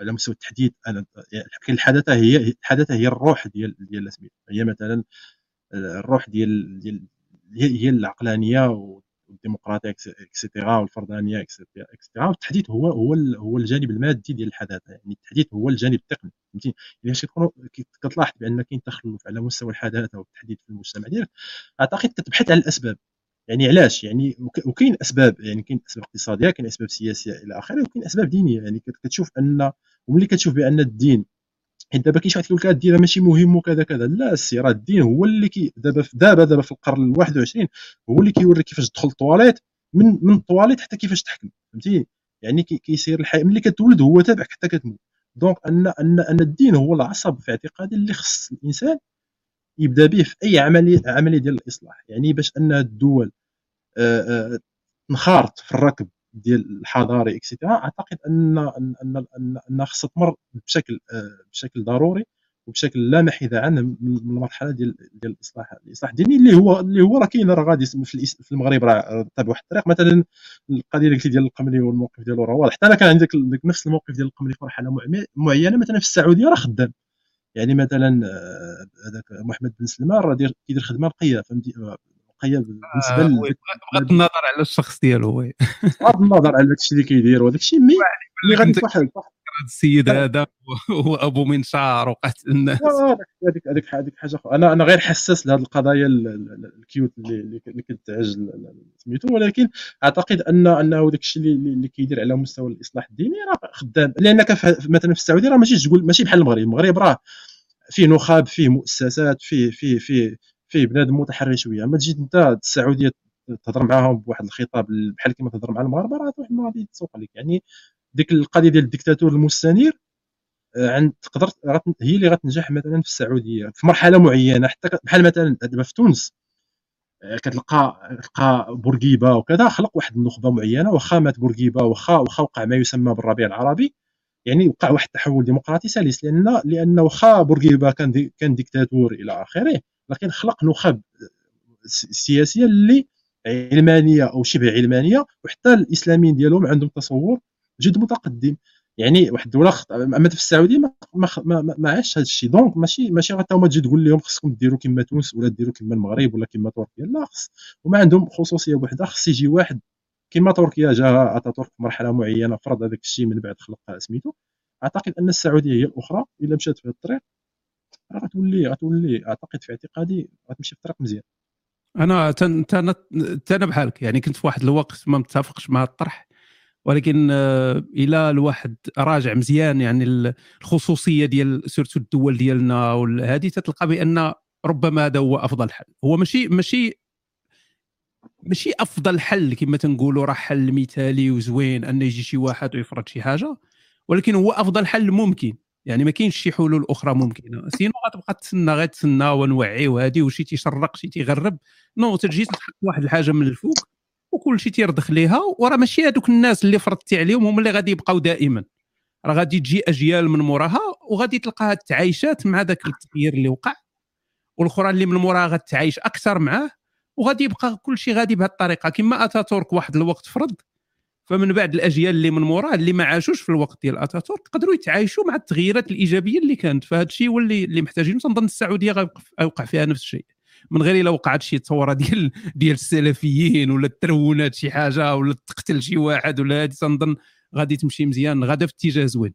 على مستوى التحديث أنا يعني الحداثة هي الحداثة هي الروح ديال ديال هي مثلا آه، الروح ديال ديال هي العقلانية والديمقراطية et cetera والفردانيه et cetera والتحديث هو هو هو الجانب المادي ديال الحداثة. يعني التحديث هو الجانب التقني. فهمتي يعني كتكون كتلاحظ بأن كاين تخلف على مستوى الحداثة والتحديث في المجتمع ديالك أعتقد كتبحث على الأسباب. يعني علاش؟ يعني وكاين أسباب. يعني كاين أسباب اقتصادية كاين أسباب سياسية إلى آخره وكاين أسباب دينية. يعني كتشوف أن وملي كتشوف بأن الدين حيت دابا كاين شي واحد كيقول لك الدين ماشي مهم وكذا كذا. لا السي راه الدين هو اللي كي دابا دابا دابا في القرن ال 21 هو اللي كيوريك كيفاش تدخل الطواليت من من الطواليت حتى كيفاش تحكم فهمتي؟ يعني كيسير الحياة ملي كتولد هو تابعك حتى كتموت. donc ان ان أن الدين هو العصب في اعتقادي اللي خص الإنسان يبدأ به في أي عمليه عملية ديال الإصلاح. يعني باش أن الدول آه، آه، تنخرط في الركب ديال الحضاري et cetera أعتقد أن أن أن أن خصها تمر بشكل آه، بشكل ضروري وبشكل لا محيد عنه من المرحله ديال ديال الإصلاح الإصلاح الديني اللي هو اللي هو راه كاين راه غادي في المغرب راه طاب واحد الطريق. مثلا القضية اللي قلتي ديال القملي والموقف ديالو راه واضح. حتى أنا كان عندك نفس الموقف ديال القملي في مرحلة معينة مثلا في السعودية راه خدام. يعني مثلا آه، هذاك محمد بن سلمان راه كيدير خدمة نقية فهمتي؟ نقيه بالنسبة آه بغض النظر على الشخص ديالو oui. بغض النظر على داكشي اللي كيدير وهذاك الشيء mais اللي غادي واحد السيد هذا هو أبو منشار وقتل الناس. هذيك هذيك هذيك حاجة أنا أنا غير حساس لهذه القضايا ال cute اللي اللي كتعج سميتو. ولكن أعتقد ان أنه داك الشيء اللي, اللي كيدير على مستوى الإصلاح الديني راه خدام. لانك مثلا في السعودية راه ماشي تقول ماشي بحال المغرب. المغرب راه فيه نخب فيه مؤسسات فيه فيه فيه فيه بنادم متحرر شوية أما تجي أنت السعودية تهضر معاهم بواحد الخطاب بحال كما تهضر مع المغاربة راه واحد غادي تسوق لك. يعني ديك القضية ديال الديكتاتور المستنير آه، عند تقدر هي اللي غتنجح مثلا في السعودية في مرحلة معينة. حتى بحال مثلا دابا في تونس آه، كتلقى تلقى بورقيبة وكذا خلق واحد النخبة معينة واخا مات بورقيبة واخا واخا وقع ما يسمى بالربيع العربي. يعني وقع واحد التحول ديمقراطي سلس لأن لأن واخا بورقيبة كان دي كان ديكتاتور إلى آخره. لكن خلق نخب سياسيه اللي علمانيه أو شبه علمانية وحتى الإسلاميين ديالهم عندهم تصور جد متقدم. يعني واحد الدولة. أما في السعودية ما ما ما, ما عاش هذا الشيء. donc ماشي ماشي حتى هما تجي تقول لهم خصكم ديروا كما تونس ولا ديروا كما المغرب ولا كما تركيا. لا خص هما عندهم خصوصية وحدة. خص يجي واحد كما تركيا جا أتاتورك في مرحلة معينة فرض هذاك الشيء من بعد خلق سميتو. أعتقد أن السعودية هي الأخرى إلا مشات في الطريق. غتولي غتولي. أعتقد في اعتقادي غتمشي في طريق مزيان. أنا تن تن أنا بحالك. يعني كنت في واحد الوقت ما متفقش مع الطرح ولكن آه، إلى الواحد راجع مزيان يعني الخصوصية ديال سيرتو الدول ديالنا وهذه تتلقى بأن ربما هذا هو أفضل حل. هو ماشي ماشي ماشي أفضل حل كما تنقولوا راه حل مثالي وزوين أن يجي شي واحد ويفرض شي حاجة ولكن هو أفضل حل ممكن. يعني ما كاينش شي حلول أخرى ممكنة. sinon غتبقى تسنى غير تسنى ونوعيو هذه وشي تيشرق شي تيغرب. non تجي تحط واحد الحاجة من الفوق وكل شيء تيرضخ ليها وراه ماشي هذوك الناس اللي فرضتي عليهم هما اللي غادي يبقاو دائما. راه غادي تجي أجيال من موراها وغادي تلقاها التعايشات مع ذاك التغيير اللي وقع. والاخرى اللي من موراها غتعايش أكثر معاه وغادي يبقى كل شيء غادي بهذه الطريقة. كما أتاتورك واحد الوقت فرض فمن بعد الأجيال اللي من موراه اللي ما عاشوش في الوقت ديال اتاتورك قدروا يتعايشوا مع التغييرات الإيجابية اللي كانت. فهذا الشيء هو اللي اللي محتاجينه. تنظن السعودية غيوقع فيها نفس الشيء. من غير إلا وقعت شي ثوره ديال ديال السلفيين ولا ترونات شي حاجة ولا تقتل شي واحد ولا هذه تنظن غادي تمشي مزيان. غادا في اتجاه زوين.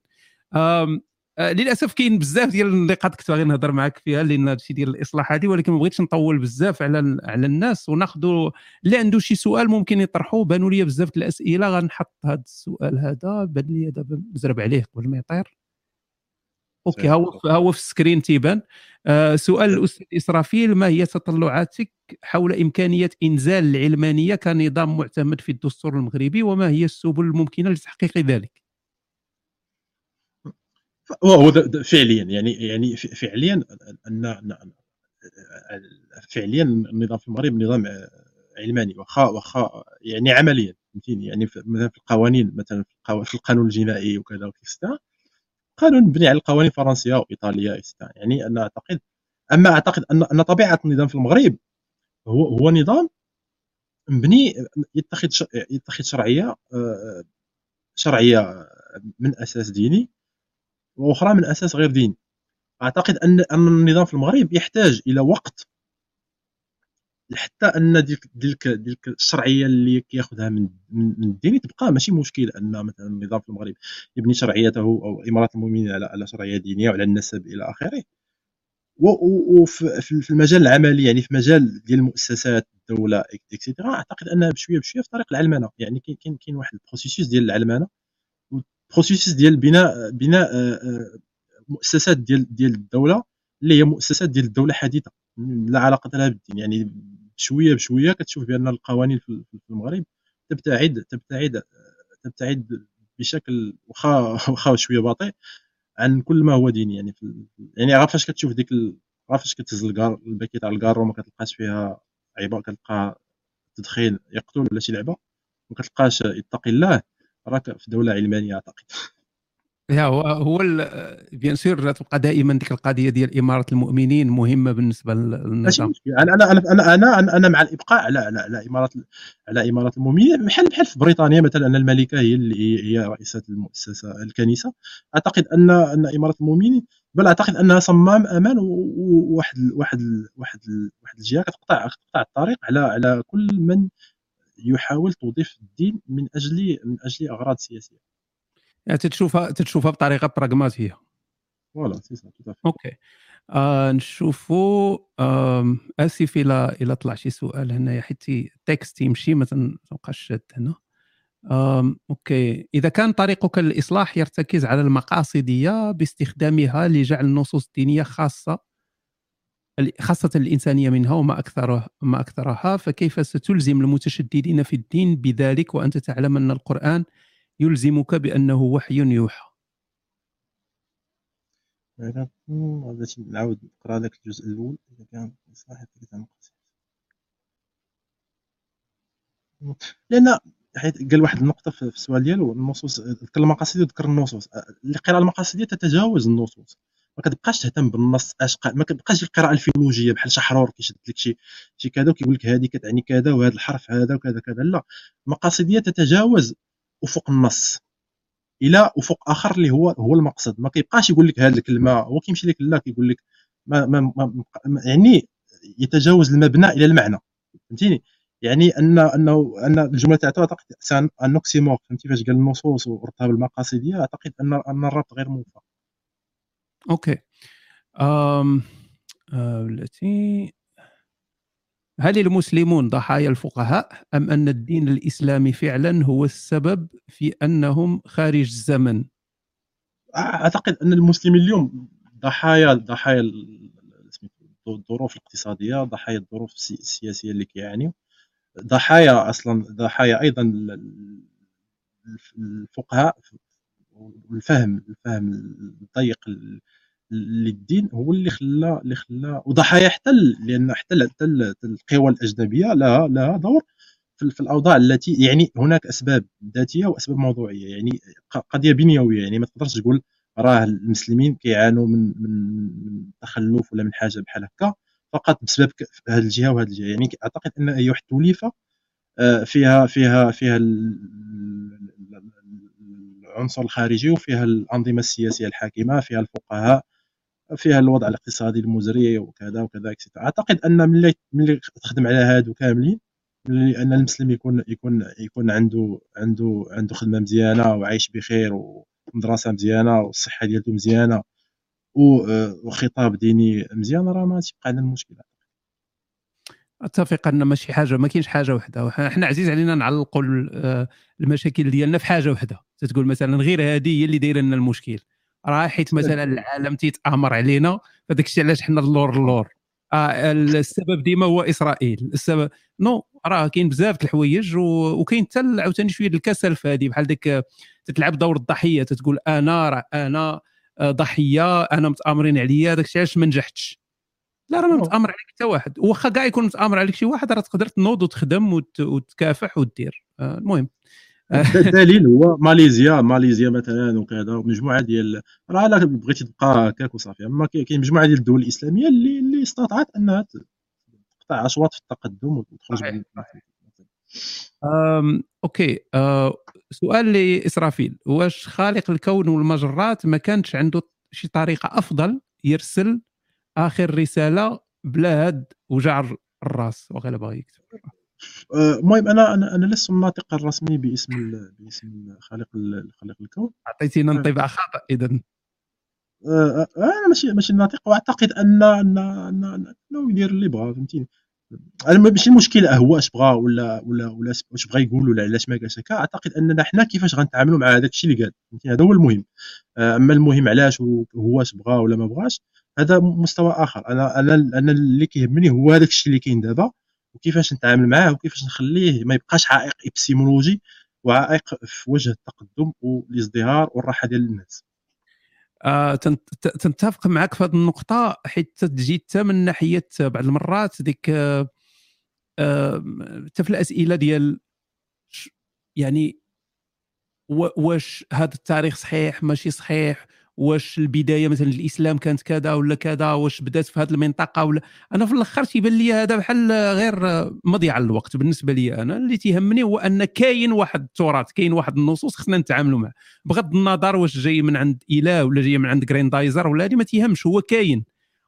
للأسف كاين بزاف ديال النقاط كنت باغي نهضر معك فيها لأن هادشي ديال الاصلاح هذه ولكن ما بغيتش نطول بزاف على على الناس. وناخذوا اللي عنده شي سؤال ممكن يطرحوه. بانوا لي بزاف الأسئلة. غنحط هذا السؤال هذا. بان لي دابا نزرب عليه قبل ما يطير. OK هو هو في ال screen تيبان. آه سؤال الأستاذ إسرافيل. ما هي تطلعاتك حول إمكانية إنزال العلمانية كنظام معتمد في الدستور المغربي؟ وما هي السبل الممكنة لتحقيق ذلك؟ هو فعليا يعني يعني فعليا ان فعليا النظام في المغرب نظام علماني واخا واخا يعني عمليا فهمتيني؟ يعني مثلا في القوانين مثلا في القانون الجنائي وكذا وكذا قانون مبني على القوانين الفرنسية وإيطالية يعني أنا اعتقد أما أعتقد ان أن طبيعة النظام في المغرب هو هو نظام مبني يتخذ يتخذ شرعية آه، شرعية من أساس ديني وأخرى من أساس غير ديني. أعتقد أن أن النظام في المغرب يحتاج إلى وقت حتى أن ديك ديك ديك الشرعية اللي كياخذها من من الدين تبقى ماشي مشكل أن مثلا النظام في المغرب يبني شرعيته أو امارات المؤمنين على على شرعية دينية وعلى النسب إلى آخره. وفي المجال العملي يعني في مجال ديال المؤسسات الدولة et cetera أعتقد انها بشوية بشوية في طريق العلمنه يعني كاين كاين واحد ال processus ديال العلمنه processus ديال بناء بناء آه، آه، مؤسسات ديال ديال الدولة اللي هي مؤسسات ديال الدولة حديثة. لا علاقة لها بالدين. يعني بشوية بشوية كتشوف بأن القوانين في المغرب تبتعد تبتعد تبتعد بشكل واخا واخا شوية بطيء عن كل ما هو ديني. يعني في يعني عارف فاش كتشوف ديك عارف فاش كتهز الكارو ال paquet تاع الكارو وما كتلقاش فيها عيبه كتلقى تدخين يقتل ولا شي لعبة ما كتلقاش يتقي الله. راك في دولة علمانية أعتقد. يا هو هو bien sûr تبقى دائما ديك القضية ديال إمارة المؤمنين مهمة بالنسبة للنظام. أنا أنا أنا أنا أنا, مع الإبقاء على على على إمارة على إمارة المؤمنين. بحال بحال في بريطانيا مثلا أن الملكة هي اللي هي رئيسة المؤسسة الكنيسة. أعتقد أن أن إمارة المؤمنين بل أعتقد أنها صمام أمان وواحد واحد واحد واحد الجهة كتقطع كتقطع الطريق على على كل من يحاول توظيف الدين من أجل من أجل أغراض سياسية. يعني تتشوفها تتشوفها بطريقة براغماتيه voilà c'est ça OK. آه نشوفوا آه اسف إلى إلى طلع شي سؤال هنايا حيت ال texte يمشي ما تنبقاش شاد هنا. آه أوكي. إذا كان طريقك للاصلاح يرتكز على المقاصدية باستخدامها لجعل النصوص الدينية خاصة خاصة الإنسانية منها وما أكثرها ما أكثرها فكيف ستلزم المتشددين في الدين بذلك وأنت تعلم أن القرآن يلزمك بأنه وحي يوحى؟ نعاود نقرا لك الجزء الأول اذا كان صحيح لأن حيت قال واحد النقطة في السؤال ديالو النصوص ذكر المقاصد وذكر النصوص. القراءة المقاصديه تتجاوز النصوص. ما كتبقاش تهتم بالنص اش ما كتبقاش القراءة الفيلولوجيه بحال شحرور كيشد لك شي شي كذا وكيقول لك هذه كتعني كذا وهذا الحرف هذا وكذا كذا. لا المقاصديه تتجاوز افق النص إلى افق آخر اللي هو هو المقصد. ما كيبقاش يقول لك هذه الكلمة هو كيمشي لك لا كيقول لك ما, ما, ما يعني يتجاوز المبنى إلى المعنى. فهمتيني؟ يعني أن انه أن الجملة تاعته أعتقد أن oxymore فهمتي؟ فاش قال النصوص وربطها بالمقاصديه أعتقد أن أن الربط غير موفق. OK أم... التي هل المسلمون ضحايا الفقهاء أم أن الدين الإسلامي فعلا هو السبب في أنهم خارج الزمن؟ أعتقد أن المسلمين اليوم ضحايا ضحايا الظروف الاقتصادية ضحايا الظروف السياسية اللي كيعانيو ضحايا أصلا ضحايا أيضا الفقهاء والفهم الفهم الضيق للدين هو اللي خلى اللي خلى وضحايا حتى لأن حتى حتى القوى الأجنبية لها لها دور في الأوضاع التي يعني هناك أسباب ذاتية وأسباب موضوعية يعني قضية بنيوية يعني ما تقدرش تقول راه المسلمين كيعانوا من من تخلف ولا من حاجة بحال هكا فقط بسبب هذه الجهة وهذه الجهة. يعني أعتقد أن أي واحد توليفة آه، فيها فيها فيها العنصر الخارجي وفيها الأنظمة السياسية الحاكمة فيها الفقهاء فيها الوضع الاقتصادي المزري وكذا وكذا اكسترا أعتقد أن ملي ملي تخدم على هادو كاملين أن المسلم يكون يكون يكون عنده عنده عنده خدمة مزيانة وعايش بخير ومدرسة مزيانة والصحة ديالته مزيانة وخطاب ديني مزيان راه ما تبقى عندنا المشكلة أتفق أن ماشي حاجة ما كاينش حاجة وحدة. إحنا عزيز علينا نعلقوا المشاكل ديالنا في حاجة وحدة. تتقول مثلا غير هذه هي اللي دايرة لنا المشكل. راه حيت مثلا العالم تيتأمر علينا فداك الشيء علاش حنا اللور اللور. آه السبب ديما هو إسرائيل. السبب non راه كاين بزاف د الحوايج وكاين حتى عاوتاني شوية الكسل في هذه. بحال ديك تتلعب دور الضحية تتقول أنا راه أنا آه، ضحية أنا متأمرين عليا داك الشيء علاش ما نجحتش؟ لا راه ما متأمر عليك حتى واحد. واخا كاع يكون متأمر عليك شي واحد راه تقدر تنوض وتخدم وتكافح ودير آه المهم. الدليل هو ماليزيا ماليزيا مثلا وكذا مجموعة ديال راه لا بغيتي تبقى هكاك وصافي. أما كاين مجموعة ديال الدول الإسلامية اللي اللي استطاعت أنها تقطع اشواط في التقدم وتخرج من أوكي. أه سؤال لإسرافيل. واش خالق الكون والمجرات ما كانش عنده شي طريقة أفضل يرسل آخر رسالة بلا هاد وجع الرأس؟ وغير باغي يكتب. المهم أنا أنا أنا لست الناطق الرسمي باسم باسم خالق خالق الكون. أعطيتينا انطباع خاطئ اذا. آه، آه، أنا ماشي ماشي الناطق وأعتقد أن أن انه يدير اللي بغا فهمتيني؟ ماشي المشكلة هو اش بغا ولا ولا ولا واش بغا يقول ولا علاش ما قالش هكا. أعتقد أننا حنا كيفاش غنتعاملوا مع هذاك الشيء اللي قال فهمتي هذا هو المهم. أما المهم علاش هو اش بغا ولا ما بغاش هذا مستوى آخر. أنا أنا أنا اللي كيهمني هو هذاك الشيء اللي كاين دابا. وكيفاش نتعامل معاه وكيفاش نخليه ما يبقاش عائق إبسيمولوجي وعائق في وجه التقدم والإزدهار والراحة ديال الناس. آه تنتفق معك في هذه النقطة حيت تجي من ناحية بعض المرات ديك آه حتى في الأسئلة ديال يعني واش هذا التاريخ صحيح ماشي صحيح واش البداية مثلا الإسلام كانت كذا ولا كذا واش بدأت في هذه المنطقة ولا؟ أنا في الأخر تيبان لي هذا بحال غير مضيع الوقت بالنسبة لي أنا. اللي تيهمني هو أن كاين واحد التراث كاين واحد النصوص خصنا نتعاملوا معه بغض النظر واش جاي من عند إله ولا جاي من عند جريندايزر ولا هذه ما تيهمش. هو كاين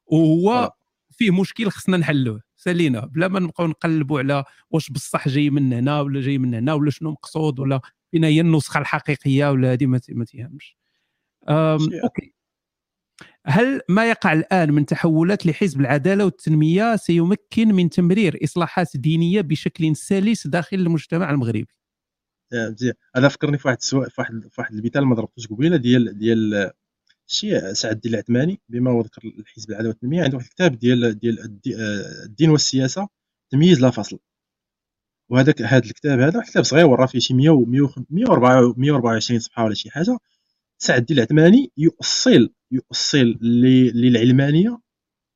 وهو فيه مشكل خصنا نحلوه. سالينا بلا ما نبقاو نقلبوا على واش بصح جاي من هنا ولا جاي من هنا ولا شنو مقصود ولا فين هي النسخة الحقيقية ولا هذه ما تيهمش. OK. هل ما يقع الآن من تحولات لحزب العدالة والتنمية سيمكن من تمرير إصلاحات دينية بشكل سلس داخل المجتمع المغربي؟ مزيان أنا فكرني في واحد في واحد في واحد المثال ما ضربتوش قبيلة ديال ديال الشيء سعد الدين العثماني بما هو ذكر الحزب العدالة والتنمية عنده واحد الكتاب ديال ديال الدين والسياسة تمييز لا فصل. وهذاك هذا الكتاب هذا كتاب صغير وراه فيه شي 100 124 صفحة ولا شي حاجة. سعد الدين العثماني يؤصل يؤصل للعلمانية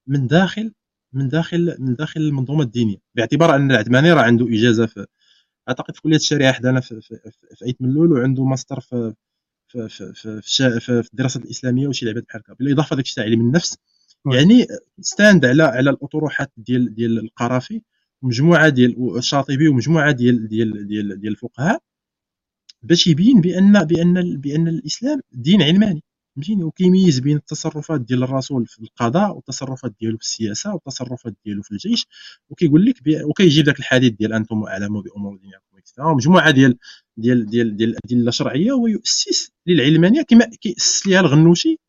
من داخل من داخل من داخل المنظومة الدينية. باعتبار أن العثماني راه عنده إجازة في أعتقد في كلية الشريعة حدانا في, في, في, في ايت ملول وعنده ماستر في في في في, في, في الدراسات الإسلامية وشي لعبات بحال هكا. بالإضافة داك الشيء علم النفس يعني استند على على الأطروحات ديال ديال القرافي مجموعه ديال الشاطبي ومجموعة ديال ديال ديال ديال الفقهاء باش يبين بان بأن بأن الإسلام دين علماني. فهمتيني؟ وكيميز بين التصرفات ديال الرسول في القضاء والتصرفات ديالو في السياسة والتصرفات ديالو في الجيش. وكيقول لك وكيجيب داك الحديث ديال أنتم أعلم بأمور دنياكم مجموعه ديال ديال ديال ديال الأدلة الشرعية ويؤسس للعلمانية كما كيأسس ليها الغنوشي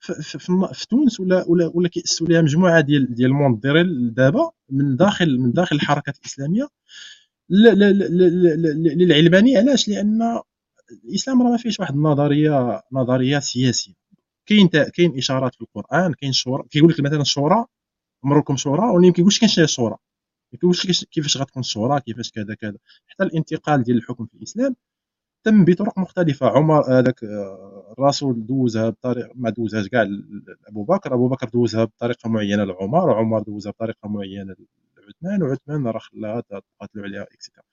في, في, في تونس ولا ولا ولا كيأسسوا ليها مجموعة ديال ديال المنظرين دابا من داخل من داخل الحركات الإسلامية. للعلماني علاش؟ لأن الإسلام راه ما فيهش واحد النظرية نظرية سياسية. كاين كاين إشارات في القرآن كاين شورى كيقول لك مثلا الشورى أمركم شورى ولكن ما كيقولش كاين الشورى ما كيقولش كيفاش غتكون الشورى كيفاش كذا كذا. حتى الانتقال ديال الحكم في الإسلام تم بطرق مختلفة. عمر هذاك آه، الرسول دوزها بطريقه ما دوزهاش كاع أبو بكر. أبو بكر دوزها بطريقة معينة لعمر وعمر دوزها بطريقة معينة لعثمان وعثمان راه خلاها تقاتلوا عليها اكسيتيرا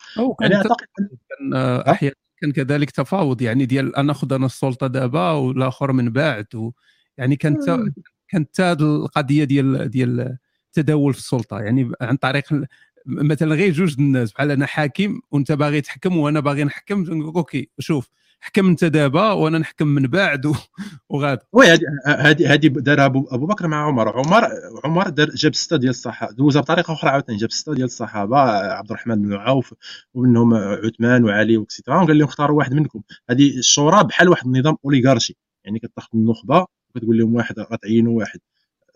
يعني أعتقد كان أحيانا كان كذلك تفاوض يعني ديال أنا نأخذ أنا السلطة دابا والآخر من بعد و يعني كانت كانت هذه القضية ديال ديال التداول في السلطة يعني عن طريق مثلا غير جوج الناس بحال أنا حاكم وأنت باغي تحكم وأنا باغي نحكم OK شوف. حكم انت دابا وأنا نحكم من بعد وغادا oui هذه هذه دارها ابو بكر مع عمر. عمر عمر دار جاب ستة ديال الصحابة. دوزها بطريقة أخرى عاوتاني. جاب ستة ديال الصحابة عبد الرحمن بن عوف ومنهم عثمان وعلي و et cetera وقال لهم اختاروا واحد منكم. هذه الشورى بحال واحد النظام أوليغارشي. يعني كتاخذ النخبة وكتقول لهم واحد غتعينوا واحد.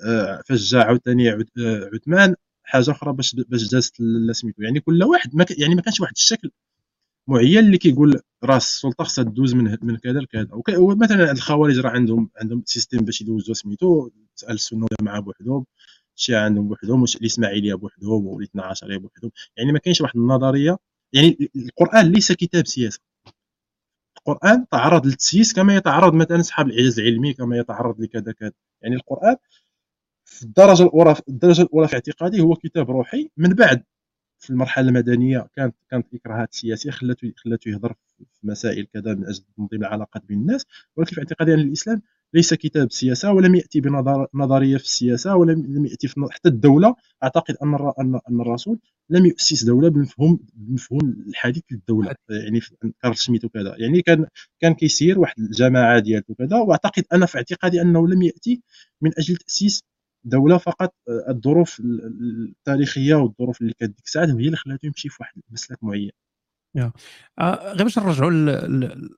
آه، فاش جا عاوتاني آه، عثمان حاجة أخرى باش باش جازت سميتو. يعني كل واحد ما يعني ما كانش واحد الشكل. معين اللي كيقول راس السلطة خصها دوز من من كذا لكذا. ومثلا الخوارج راه عندهم عندهم système باش يدوزوا سميتو تسأل السنة مع بوحدهم الشيعة عندهم بوحدهم الإسماعيلية بوحدهم والاثنا عشريه بوحدهم. يعني ما كاينش واحد النظرية. يعني القرآن ليس كتاب سياسة. القرآن تعرض للتسييس كما يتعرض مثلا اصحاب الاعجاز العلمي كما يتعرض لكذا كذا. يعني القرآن في الدرجة الاولى الدرجة الأولى في اعتقادي هو كتاب روحي. من بعد في المرحلة المدنية كانت كانت إكراهات سياسية خلاتو خلاتو يهضر في مسائل كذا من أجل تنظيم العلاقات بين الناس. ولكن في اعتقادي أن الإسلام ليس كتاب سياسة ولم يأتي بنظريه في السياسة ولم يأتي في حتى الدولة. أعتقد أن ان الرسول لم يؤسس دولة بمفهوم بمفهوم الحديث للدولة. يعني كارل سميت وكذا يعني كان كان كيسير واحد الجماعة ديالته وكذا وأعتقد أنا في اعتقادي أنه لم يأتي من أجل تأسيس دولة فقط آه، الظروف التاريخية والظروف اللي كانت ديك الساعة هي اللي خلاته يمشي في واحد المسلك معين. آه غير باش نرجعوا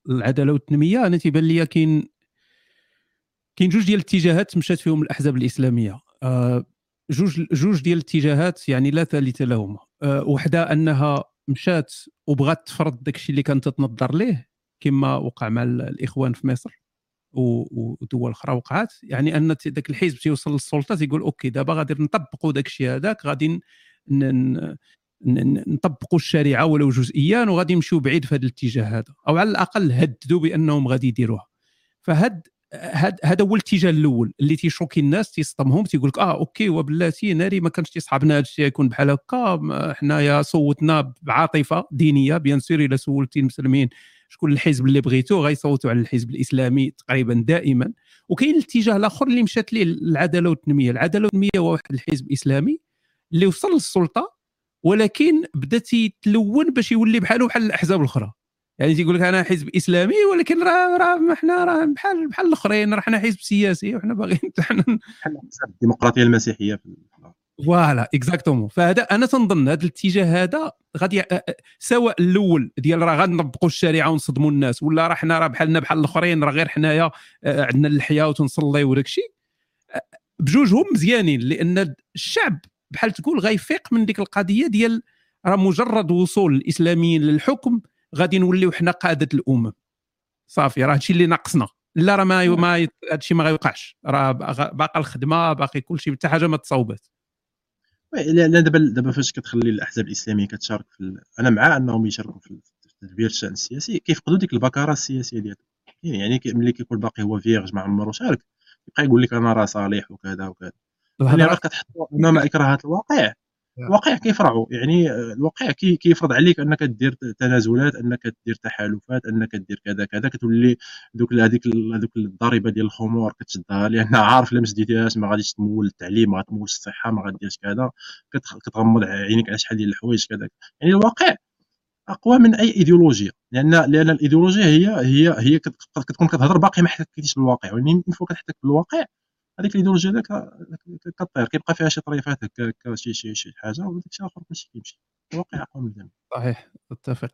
للعدالة والتنمية أنا تيبان لي كاين كاين جوج ديال الاتجاهات مشات فيهم الأحزاب الإسلامية. آه جوج جوج ديال الاتجاهات يعني لا ثالث لهما. وحدة أنها مشات وبغات تفرض داكشي اللي كانت تنظر ليه كما وقع مع الإخوان في مصر. ودول أخرى وقعات يعني أن ذاك الحزب تيوصل للسلطة تيقول OK دابا غادي نطبقوا داك الشيء هذاك غادي نطبقوا الشريعة ولو جزئيا وغادي يمشيو بعيد في هذا الاتجاه هذا أو على الأقل هددوا بأنهم غادي يديروها. فهاد هذا هو الاتجاه الأول اللي تي choquer الناس تيصطمهم تيقول لك آه OK وبلاتي ناري ما كانش تيصحابنا هذا الشيء يكون بحال هكا حنايا صوتنا بعاطفة دينية bien sûr إلا سولتي المسلمين شكون الحزب اللي بغيتو غيصوتوا على الحزب الإسلامي تقريبا دائما. وكاين الاتجاه الآخر اللي مشات ليه العدالة والتنمية. العدالة والتنمية هو واحد الحزب إسلامي اللي وصل للسلطة ولكن بدا تيتلون باش يولي بحاله بحال الأحزاب الأخرى. يعني تيقول لك أنا حزب إسلامي ولكن راه راه حنا راه بحال بحال الآخرين راه حنا حزب سياسي وحنا باغيين حنا الديمقراطية المسيحية في voilà exactement. فهذا أنا تنظن هذا الاتجاه هذا غادي سواء الأول ديال راه غنطبقوا الشريعه ونصدموا الناس ولا راه حنا راه بحالنا بحال الآخرين راه غير حنايا عندنا اللحيه وتنصليو وداك الشيء بجوجهم مزيانين لأن الشعب بحال تقول غيفيق من ديك القضية ديال راه مجرد وصول الإسلاميين للحكم غادي نوليو حنا قادة الأمم. صافي راه هادشي اللي ناقصنا. لا راه ما ما هادشي ما غيوقعش. راه باقا الخدمة باقي كل شيء حتى حاجة ما تصاوبات. لا دابا دابا فاش كتخلي الأحزاب الإسلامية كتشارك في أنا مع أنهم يشاركوا في تدبير الشأن السياسي كيفقدوا ديك البكارة السياسية ديالهم. يعني ملي كيكون باقي هو vierge ما عمرو شارك يبقى يقول لك أنا راه صالح وكذا وكذا. اللي راه كتحطوا امام إكراهات الواقع. الواقع كيفرعوا يعني الواقع كيفرض عليك أنك دير تنازلات أنك دير تحالفات أنك دير كذا كذا كتولي دوك هذيك هذوك الضريبة ديال الخمور كتشدها لأن عارف الا ما ما غاديش تمول التعليم ما غتمول الصحة ما غاديرش كذا كتغمض عينيك على شحال ديال الحوايج كذا يعني الواقع أقوى من أي إيديولوجيا. لأن لأن الإيديولوجيا هي هي هي كتكون كتهضر باقي ما احتكيتيش بالواقع. يعني فوق كتحتك بالواقع هذيك هذاك كطير كيبقى فيها شي طريفات هكا شي شي شي حاجة وداك الشيء آخر كلشي كيمشي. أقوى من الجميع صحيح اتفق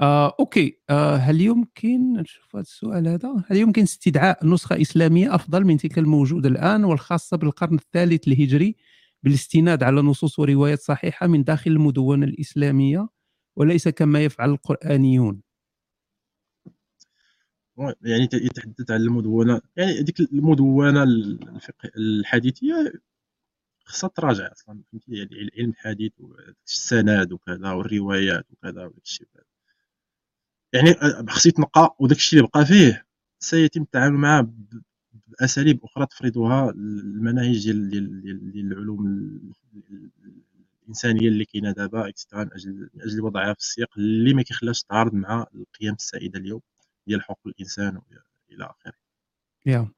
آه، أوكي. آه، هل يمكن نشوف هذا السؤال هذا هل يمكن استدعاء نسخة إسلامية أفضل من تلك الموجودة الآن والخاصة بالقرن الثالث الهجري بالاستناد على نصوص وروايات صحيحة من داخل المدونة الإسلامية وليس كما يفعل القرآنيون؟ يعني يتحدث عن المدونه يعني هذيك المدونة الفقه الحديثية خصها تراجع أصلا فهمتي؟ يعني علم الحديث والسند وكذا والروايات وكذا وداك الشيء يعني خصو يتنقى وداك الشيء اللي بقى فيه سيتم التعامل معه بأساليب أخرى تفرضها المناهج ديال ديال العلوم الإنسانية اللي كاينة دابا من أجل من أجل وضعها في السياق اللي ما كيخلاش تعارض مع القيم السائدة اليوم. ديال حقوق الإنسان إلى آخره. يا.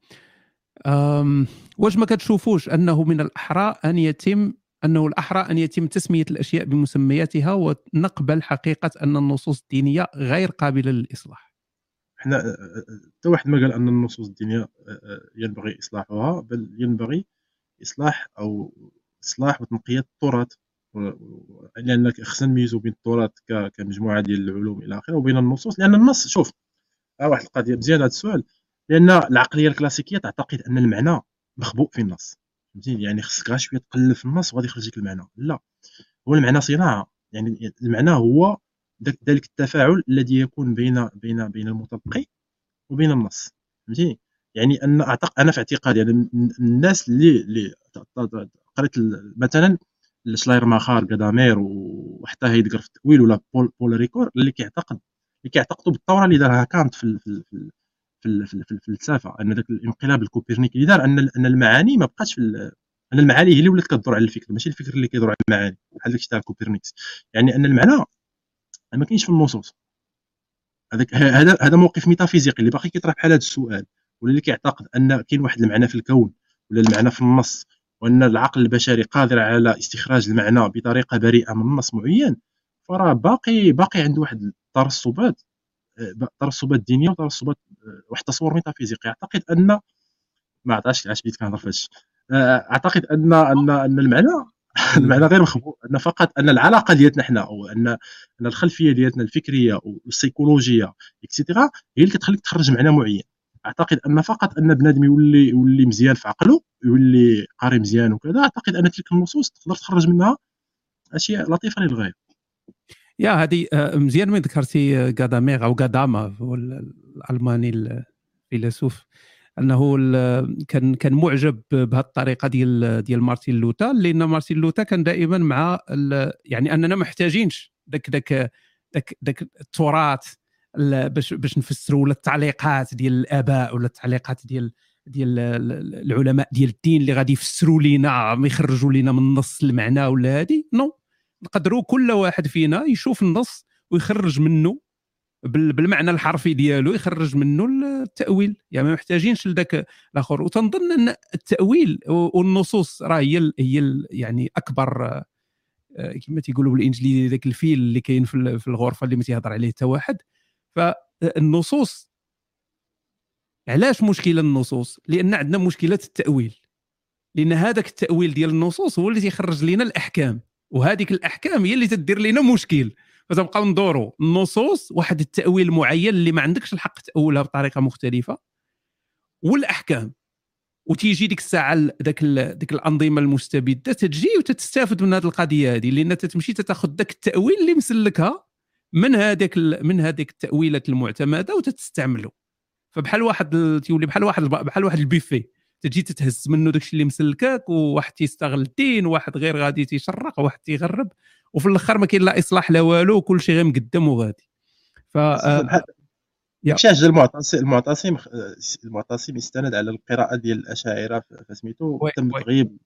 واش ما كتشوفوش أنه من الأحرى أن يتم أنه الأحرى أن يتم تسمية الأشياء بمسمياتها ونقبل حقيقة أن النصوص الدينية غير قابلة للإصلاح. إحنا حتى واحد ما قال أن النصوص الدينية ينبغي إصلاحها بل ينبغي إصلاح أو إصلاح وتنقية التراث لأن خصنا نميزوا بين التراث كمجموعة ديال العلوم إلى آخره وبين النصوص لأن النص شوف ها واحد القضية مزيان هذا السؤال. لأن العقلية الكلاسيكية تعتقد أن المعنى مخبوء في النص. فهمتيني يعني خصك غير شوية تقلب في النص وغادي يخرج لك المعنى. لا. هو المعنى صناعة. يعني المعنى هو ذلك التفاعل الذي يكون بين بين بين المتلقي وبين النص. فهمتيني يعني أن اعتقد أنا في اعتقادي يعني الناس اللي اللي قريت مثلا شلايرماخر غادامير وحتى هيدغر في التاويل ولا بول, بول ريكور اللي كيعتقد اللي كيعتقدوا بالثوره اللي دارها كانت في في الفلسفه أن ذاك الانقلاب الكوبرنيكي اللي دار ان أن المعاني ما بقاتش في أن المعاني هي اللي ولات كدور على الفكر ماشي الفكر اللي كيدور على المعاني بحال داكشي تاع كوبرنيكس يعني أن المعنى ما كاينش في النصوص. هذاك هذا هذا موقف ميتافيزيقي اللي باقي كيطرح بحال هذا السؤال ولا اللي كيعتقد أن كاين واحد المعنى في الكون ولا المعنى في النص وأن العقل البشري قادر على استخراج المعنى بطريقة بريئة من نص معين فراه باقي باقي عنده واحد الترسبات آه، ترسبات دينيه وترسبات آه، واحد التصور ميتافيزيقي. أعتقد أن ما عرفتش علاش بديت كنهضر في آه، أعتقد أن أن أن المعنى المعنى غير مخبوء أن فقط أن العلاقة ديالتنا حنا أو أن أن الخلفية ديالتنا الفكرية والسيكولوجيه اكسيتيرا هي اللي كتخليك تخرج معنى معين. أعتقد أن فقط أن بنادم يولي يولي مزيان في عقله يولي قاري مزيان وكذا أعتقد أن تلك النصوص تقدر تخرج منها أشياء لطيفة للغاية. يا هذه آه، مزيان من ذكرتي غادامير أو غاداما هو الألماني الفيلسوف أنه كان كان معجب بهذه الطريقة ديال ديال مارتين لوتا لأن مارتين لوتا كان دائما مع يعني أننا محتاجينش داك داك داك داك التراث باش باش نفسروا ولا التعليقات ديال الآباء ولا التعليقات ديال ديال العلماء ديال الدين اللي غادي يفسروا لينا يخرجوا لينا من النص المعنى ولا هذه نو نقدروا كل واحد فينا يشوف النص ويخرج منه بالمعنى الحرفي ديالو يخرج منه التأويل. يعني ما محتاجينش لذاك الآخر. وتنظن أن التأويل والنصوص راه هي هي يعني أكبر آه، كما تيقولوا بالإنجليزي ذاك الفيل اللي كاين في الغرفة اللي ما تيهضر عليه حتى واحد. فالنصوص علاش مشكلة النصوص؟ لأن عندنا مشكلة التأويل. لأن هذاك التأويل ديال النصوص هو اللي تيخرج لنا الأحكام. وهذيك الأحكام هي اللي تدير لنا مشكل. فتبقاو ندوروا النصوص واحد التأويل معين اللي ما عندكش الحق تأولها بطريقة مختلفة. والأحكام وتيجي ديك الساعة ذاك ديك الأنظمة المستبدة تجي وتستافد من هذه القضية هذه. لأن تتمشي تاخذ ذاك التأويل اللي مسلكها من هذاك من هذيك التأويلات المعتمدة وتستعمله. فبحال واحد تيولي بحال واحد بحال واحد البيفي تجي تتهز منه داكشي اللي مسلكك وواحد تيستغل الدين وواحد غير غادي تيشرق وواحد تيغرب وفي الأخر ما كاين لا إصلاح لا والو وكل شيء غير مقدم وغادي. ف حاجة المعتصم المعتصم المعتصم يستند على القراءة ديال الأشاعرة فسميتو تم تغيب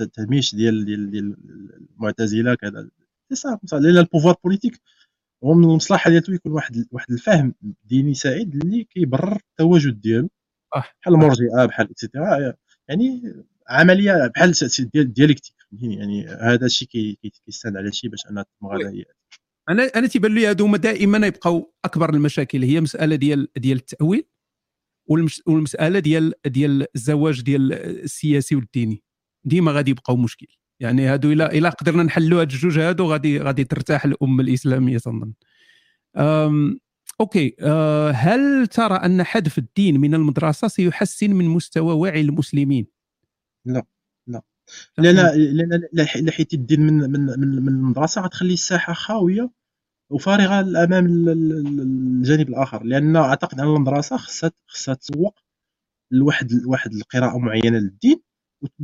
التهميش ديال ديال ديال المعتزلة كذا. لأن ال pouvoir politique هو من المصلحة ديالته يكون واحد واحد الفهم ديني سائد اللي كيبرر التواجد ديالو. بحال المرجئة بحال et cetera يعني عملية بحال dialectique يعني هذا الشيء كيستند على شيء باش تتم أنا أنا تيبان لي هادو هما دائما يبقاو أكبر المشاكل. هي مسألة ديال ديال التأويل والمسألة ديال ديال الزواج ديال السياسي والديني. ديما غادي يبقاو مشكل. يعني هادو الا إلا قدرنا نحلوا هاد الجوج هادو غادي غادي ترتاح الأمة الإسلامية تنظن. OK أه هل ترى أن حذف الدين من المدرسة سيحسن من مستوى وعي المسلمين؟ لا لا. لأن لأن حيت الدين من من من, من المدرسة غتخلي الساحة خاوية وفارغة أمام الجانب الآخر. لأن أعتقد أن المدرسة خصها خصها تسوق لواحد واحد القراءة معينة للدين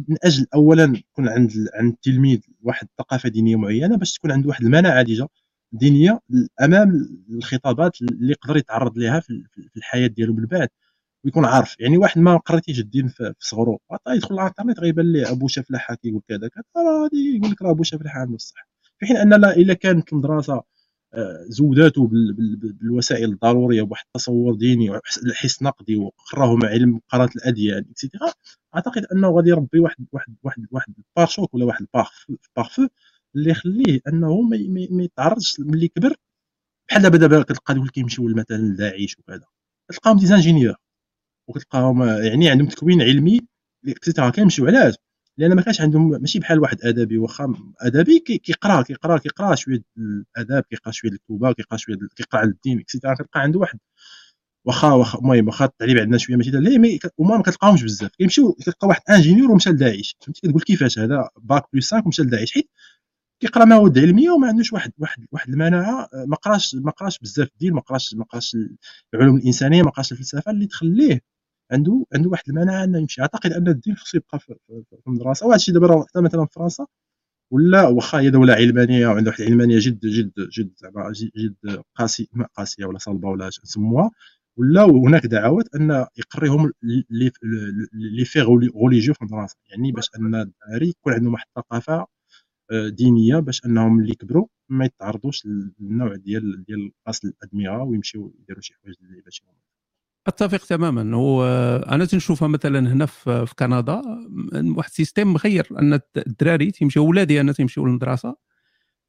من أجل اولا يكون عند عند التلميذ واحد الثقافه دينية معينة باش تكون عنده واحد المناعة ديجا. دينية أمام الخطابات اللي يقدر يتعرض لها في الحياة ديالو من بعد ويكون عارف. يعني واحد ما قريتيش الدين في صغرو يدخل الإنترنت غيبان ليه أبو شفلحة كيقول كذا كذا غادي يقول لك راه أبو شفلحة عنده الصح في حين أن لا إلا كانت المدرسة زوداته بالوسائل الضرورية بواحد التصور ديني وحس نقدي وقراه مع علم قراءة الأديان et cetera أعتقد أنه غادي يربي واحد واحد واحد واحد ال pare-chocs ولا واحد ال pare-feu اللي يخليه انه ما يتعرضش ملي كبر. بحال دابا دابا كتلقى دوك كيمشيو مثلا لداعش وكذا. كتلقاهم des ingénieurs وكتلقاهم يعني عندهم تكوين علمي et cetera كيمشيو علاش؟ لأن ما كانش عندهم ماشي بحال واحد ادبي واخا ادبي كيقرا كيقرا كيقرا شوية الآداب كيقرا شوية الكتوبه كيقرا شوية كيقرا على الدين et cetera كتلقى عنده واحد. واخا واخا المهم واخا التعليم عندنا شوية ماشي لا وما ما كتلقاهمش بزاف. كيمشيو كتلقى واحد ingénieur ومشى لداعش فهمتي؟ كتقول كيفاش هذا bac plus 5 ومشى لداعش حيت كيقرا مواد علميه وما عندوش واحد واحد واحد المناعه ما قراش ما قراش بزاف الدين ما قراش ما قراش العلوم الإنسانية ما قراش الفلسفة اللي تخليه عنده عنده واحد المناعه إنه يمشي. أعتقد أن الدين خصو يبقى في, المدرسة. وهذا الشيء دابا حتى مثلا في فرنسا ولا واخا هي دولة علمانية وعندها واحد العلمانية جد جد جد زعما جد قاسية ما قاسية ولا صلبة ولا نسموها ولا هناك دعوات أن يقريهم لي في غوليجيو في المدرسة. يعني باش أن الدراري يكون عندهم واحد الثقافة دينية باش أنهم اللي كبروا ما يتعرضوش للنوع ديال ديال قصد الأدمغة ويمشيو يديروا شي حوايج اللي باش أتفق تماما. هو أنا تنشوفها مثلا هنا في, كندا واحد ال système مخير أن الدراري تيمشيو ولادي أنا تيمشيو للمدرسة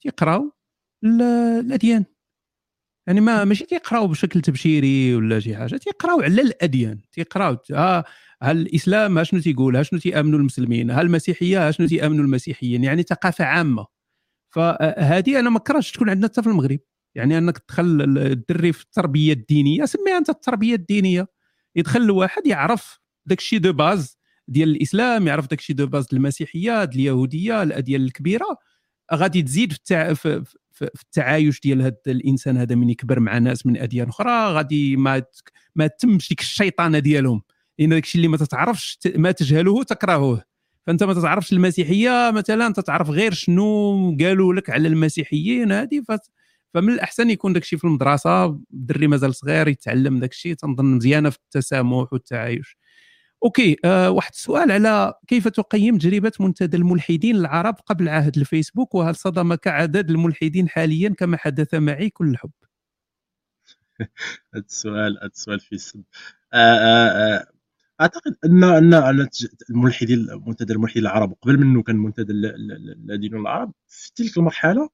تيقراو الأديان. يعني ما ماشي تيقراو بشكل تبشيري ولا شي حاجة تيقراو على الأديان. تيقراو ها هل الإسلام شنو تيقول شنو تيامنوا المسلمين؟ هل المسيحية شنو تيامنوا المسيحيين؟ يعني ثقافة عامة. فهذه أنا ما كرهتش تكون عندنا حتى في المغرب. يعني أنك تدخل الدري في التربية الدينية سميها أنت التربية الدينية. يدخل الواحد يعرف داك الشيء de base ديال الإسلام يعرف داك الشيء de base المسيحية اليهودية الاديان الكبيرة. غادي تزيد في, التع... في, في, التعايش ديال هذا الإنسان هذا من يكبر مع ناس من أديان أخرى. غادي ما ما تمش ديك الشيطنة ديالهم. لأن داك الشيء اللي ما تتعرفش ما تجهله تكرهه فأنت ما تتعرفش المسيحية مثلا تتعرف غير شنو قالوا لك على المسيحيين هذه فمن الأحسن يكون داك الشيء في المدرسة الدري مازال صغير يتعلم داك الشيء تنظن مزيانة في التسامح والتعايش. أوكي أه واحد السؤال على كيف تقيم تجربة منتدى الملحدين العرب قبل عهد الفيسبوك وهل صدمك عدد الملحدين حاليا كما حدث معي كل الحب هذا السؤال هذا السؤال آه، آه، آه، أعتقد ان أن ان الملحدين منتدى الملحدين العرب قبل منه كان منتدى الذين العرب في تلك المرحلة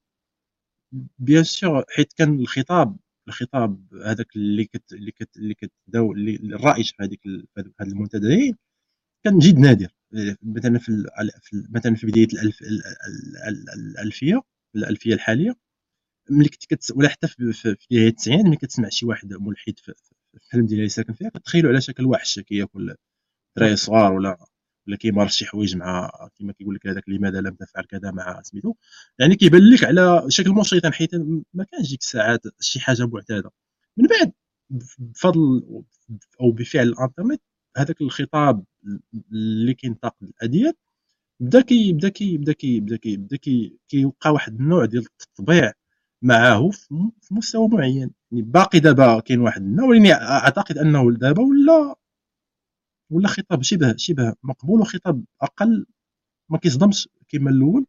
Bien sûr حيت كان الخطاب الخطاب هذاك اللي كت اللي كت اللي كتداو الرائج في هذيك في هذه المنتديات كان جد نادر. مثلا في مثلا في بداية الألف الألفية الألفية الحالية ملي كنت ولا حتى في بدايه التسعين ملي كتسمع شي واحد ملحد في الحومة ديالي ساكن فيها كتخيلو على شكل وحش كياكل دراري صغار ولا ولا كيمارس شي حوايج مع كما كيقول لك هذاك لماذا لم تفعل كذا مع سميتو. يعني كيبان لك على شكل مشيطن حيت ما كانش ديك الساعات شي حاجة معتادة. من بعد بفضل أو بفعل الإنترنت هذاك الخطاب اللي كينطق الاديان بدا كي بدا كي بدا كي بدا كي بدا كي كيوقع واحد النوع ديال التطبيع معاه في مستوى معين يعني باقي دابا كاين واحد ولكن اعتقد انه دابا ولا ولا خطاب شبه شبه مقبول وخطاب أقل ما كيصدمش كما الأول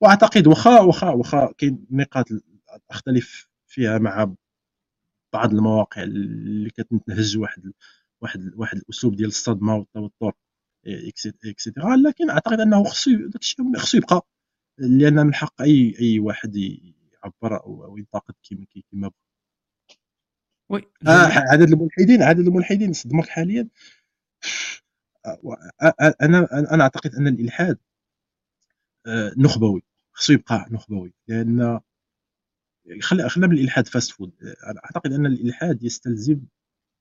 واعتقد واخا واخا واخا كاين نقاط اختلف فيها مع بعض المواقع اللي كتنتهج واحد واحد واحد الاسلوب ديال الصدمه والتوتر اكسيتيرا لكن اعتقد انه خصو داكشي خصو يبقى لأن من حق اي اي واحد يعبر أو ينتقد كما كما بغى. Oui آه عدد الملحدين عدد الملحدين صدمك حاليا. أنا أنا أعتقد أن الإلحاد آه، نخبوي خصو يبقى نخبوي لأن خلينا خلينا من الالحاد fast food أعتقد أن الإلحاد يستلزم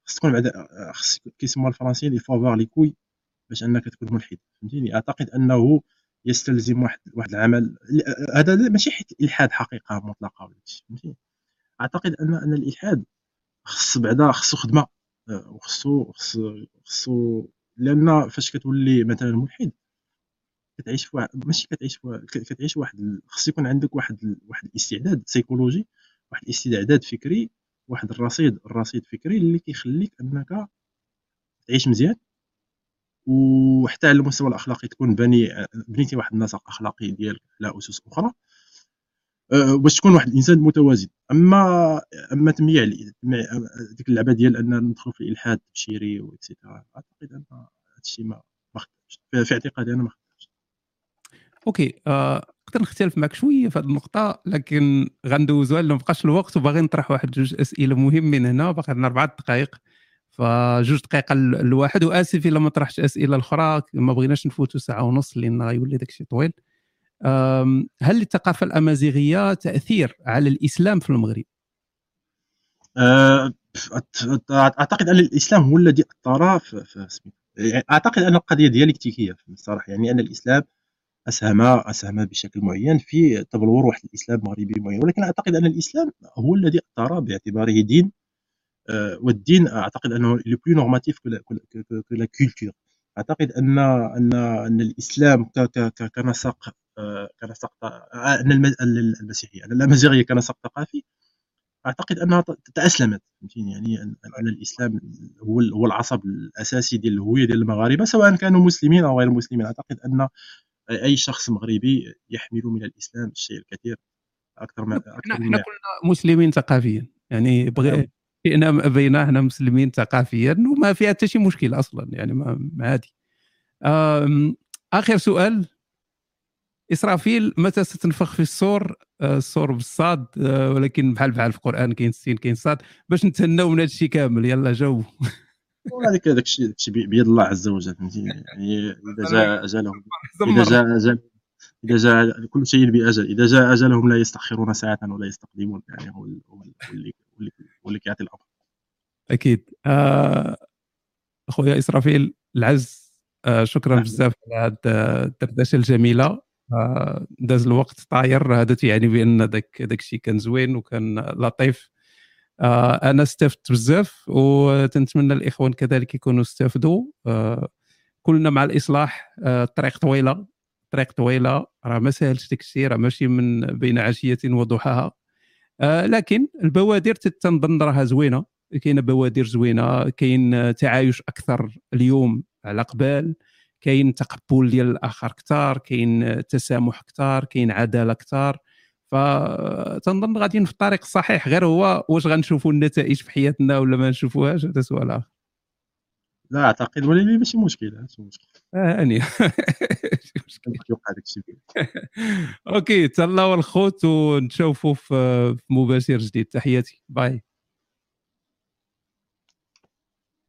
خص تكون بعد خص كيسموها الفرنسيين les savoirs les acquis باش أنك تكون ملحد. فهمتيني؟ أعتقد أنه يستلزم واحد واحد العمل. هذا ماشي حيت الإلحاد حقيقة مطلقة ولا فهمتيني أعتقد ان أن الإلحاد خص بعدا خصو خدمة آه، وخصو خصو خصو لأن فاش كتولي مثلا ملحد كتعيش في واحد ماشي كتعيش في كتعيش واحد خص يكون عندك واحد واحد الاستعداد سيكولوجي واحد الاستعداد فكري واحد الرصيد الرصيد فكري اللي كيخليك أنك تعيش مزيان. وحتى على المستوى الأخلاقي تكون بني بنيتي واحد النسق اخلاقي ديالك على أسس أخرى. أه، باش تكون واحد الإنسان متوازن. اما أما تميع ديك اللعبة ديال أن ندخلوا في الالحاد التبشيري و et cetera أعتقد أن هذا الشيء ما في اعتقادي أنا ما خدامش. OK آه نقدر نختلف معك شوية في هذه النقطة لكن غندوزو ما بقاش الوقت وباغي نطرح واحد جوج أسئلة مهمين هنا باقي عندنا أربع دقائق. فجوج دقائق الواحد واسف الا ما طرحتش أسئلة الأخرى ما بغيناش نفوتوا ساعة ونص لأن غيولي داك الشيء طويل هل للثقافه الأمازيغية تأثير على الإسلام في المغرب؟ أه، أعتقد أن الإسلام هو الذي أثر في يعني أعتقد أن القضية ديالكتيكية الصراحه يعني أن الإسلام أسهم أسهم بشكل معين في تبلور واحد الإسلام مغربي معين. ولكن أعتقد أن الإسلام هو الذي أثر باعتباره دين والدين أعتقد أنه le plus normatif que la culture أعتقد أن أن أن الإسلام كنسق كنسق أن المسيحية أن الأمازيغية كنسق ثقافي. أعتقد أنها تأسلمت فهمتيني؟ يعني أن الإسلام هو هو العصب الأساسي ديال الهوية ديال المغاربة سواء كانوا مسلمين أو غير مسلمين. أعتقد أن أي شخص مغربي يحمل من الإسلام الشيء الكثير أكثر ما أكثر إحنا كلنا مسلمين ثقافيا يعني بغي جئنا نعم. بين إحنا مسلمين ثقافيا وما فيها حتى شي مشكل أصلا يعني ما عادي. آخر سؤال. إسرافيل متى ستنفخ في الصور؟ آه، الصور بالصاد آه، ولكن بحال بحال في القرآن كاين السين كاين الصاد. باش نتهناو من هذا الشيء كامل يلا جاوب. هذاك داك الشيء بيد الله عز وجل فهمتيني؟ يعني إذا جاء اجلهم إذا جاء أجل إذا جاء كل شيء بأجل. إذا جاء أجلهم لا يستخرون ساعة ولا يستقدمون يعني هو اللي هو اللي كيعطي الامر أكيد. آه أخويا إسرافيل العز آه شكرا نعم. بزاف على هذه الدردشه الجميلة. آه داز الوقت طاير. هذا تيعني بأن داك داك الشيء كان زوين وكان لطيف. آه أنا استفدت بزاف وتنتمنى الإخوان كذلك يكونوا استفدوا. آه كلنا مع الإصلاح. آه الطريق طويلة. طريق طويلة. راه ما ساهلش داك الشيء راه ماشي من بين عشية وضحاها. آه لكن البوادر تنظن راها زوينة. كاينة بوادر زوينة كاين تعايش أكثر اليوم على قبال كاين تقبل ديال الآخر أكثر كاين تسامح أكثر كاين عدالة أكثر. فتنظن غاديين في الطريق الصحيح. غير هو واش غنشوفوا النتائج في حياتنا ولا ما نشوفوهاش؟ هذا سؤال آخر. لا أعتقد ولكن ماشي مشكل ماشي مشكل آه، هاني يوقع داك الشيء OK تهلاو الخوت ونتشوفوا في مباشر جديد. تحياتي. bye.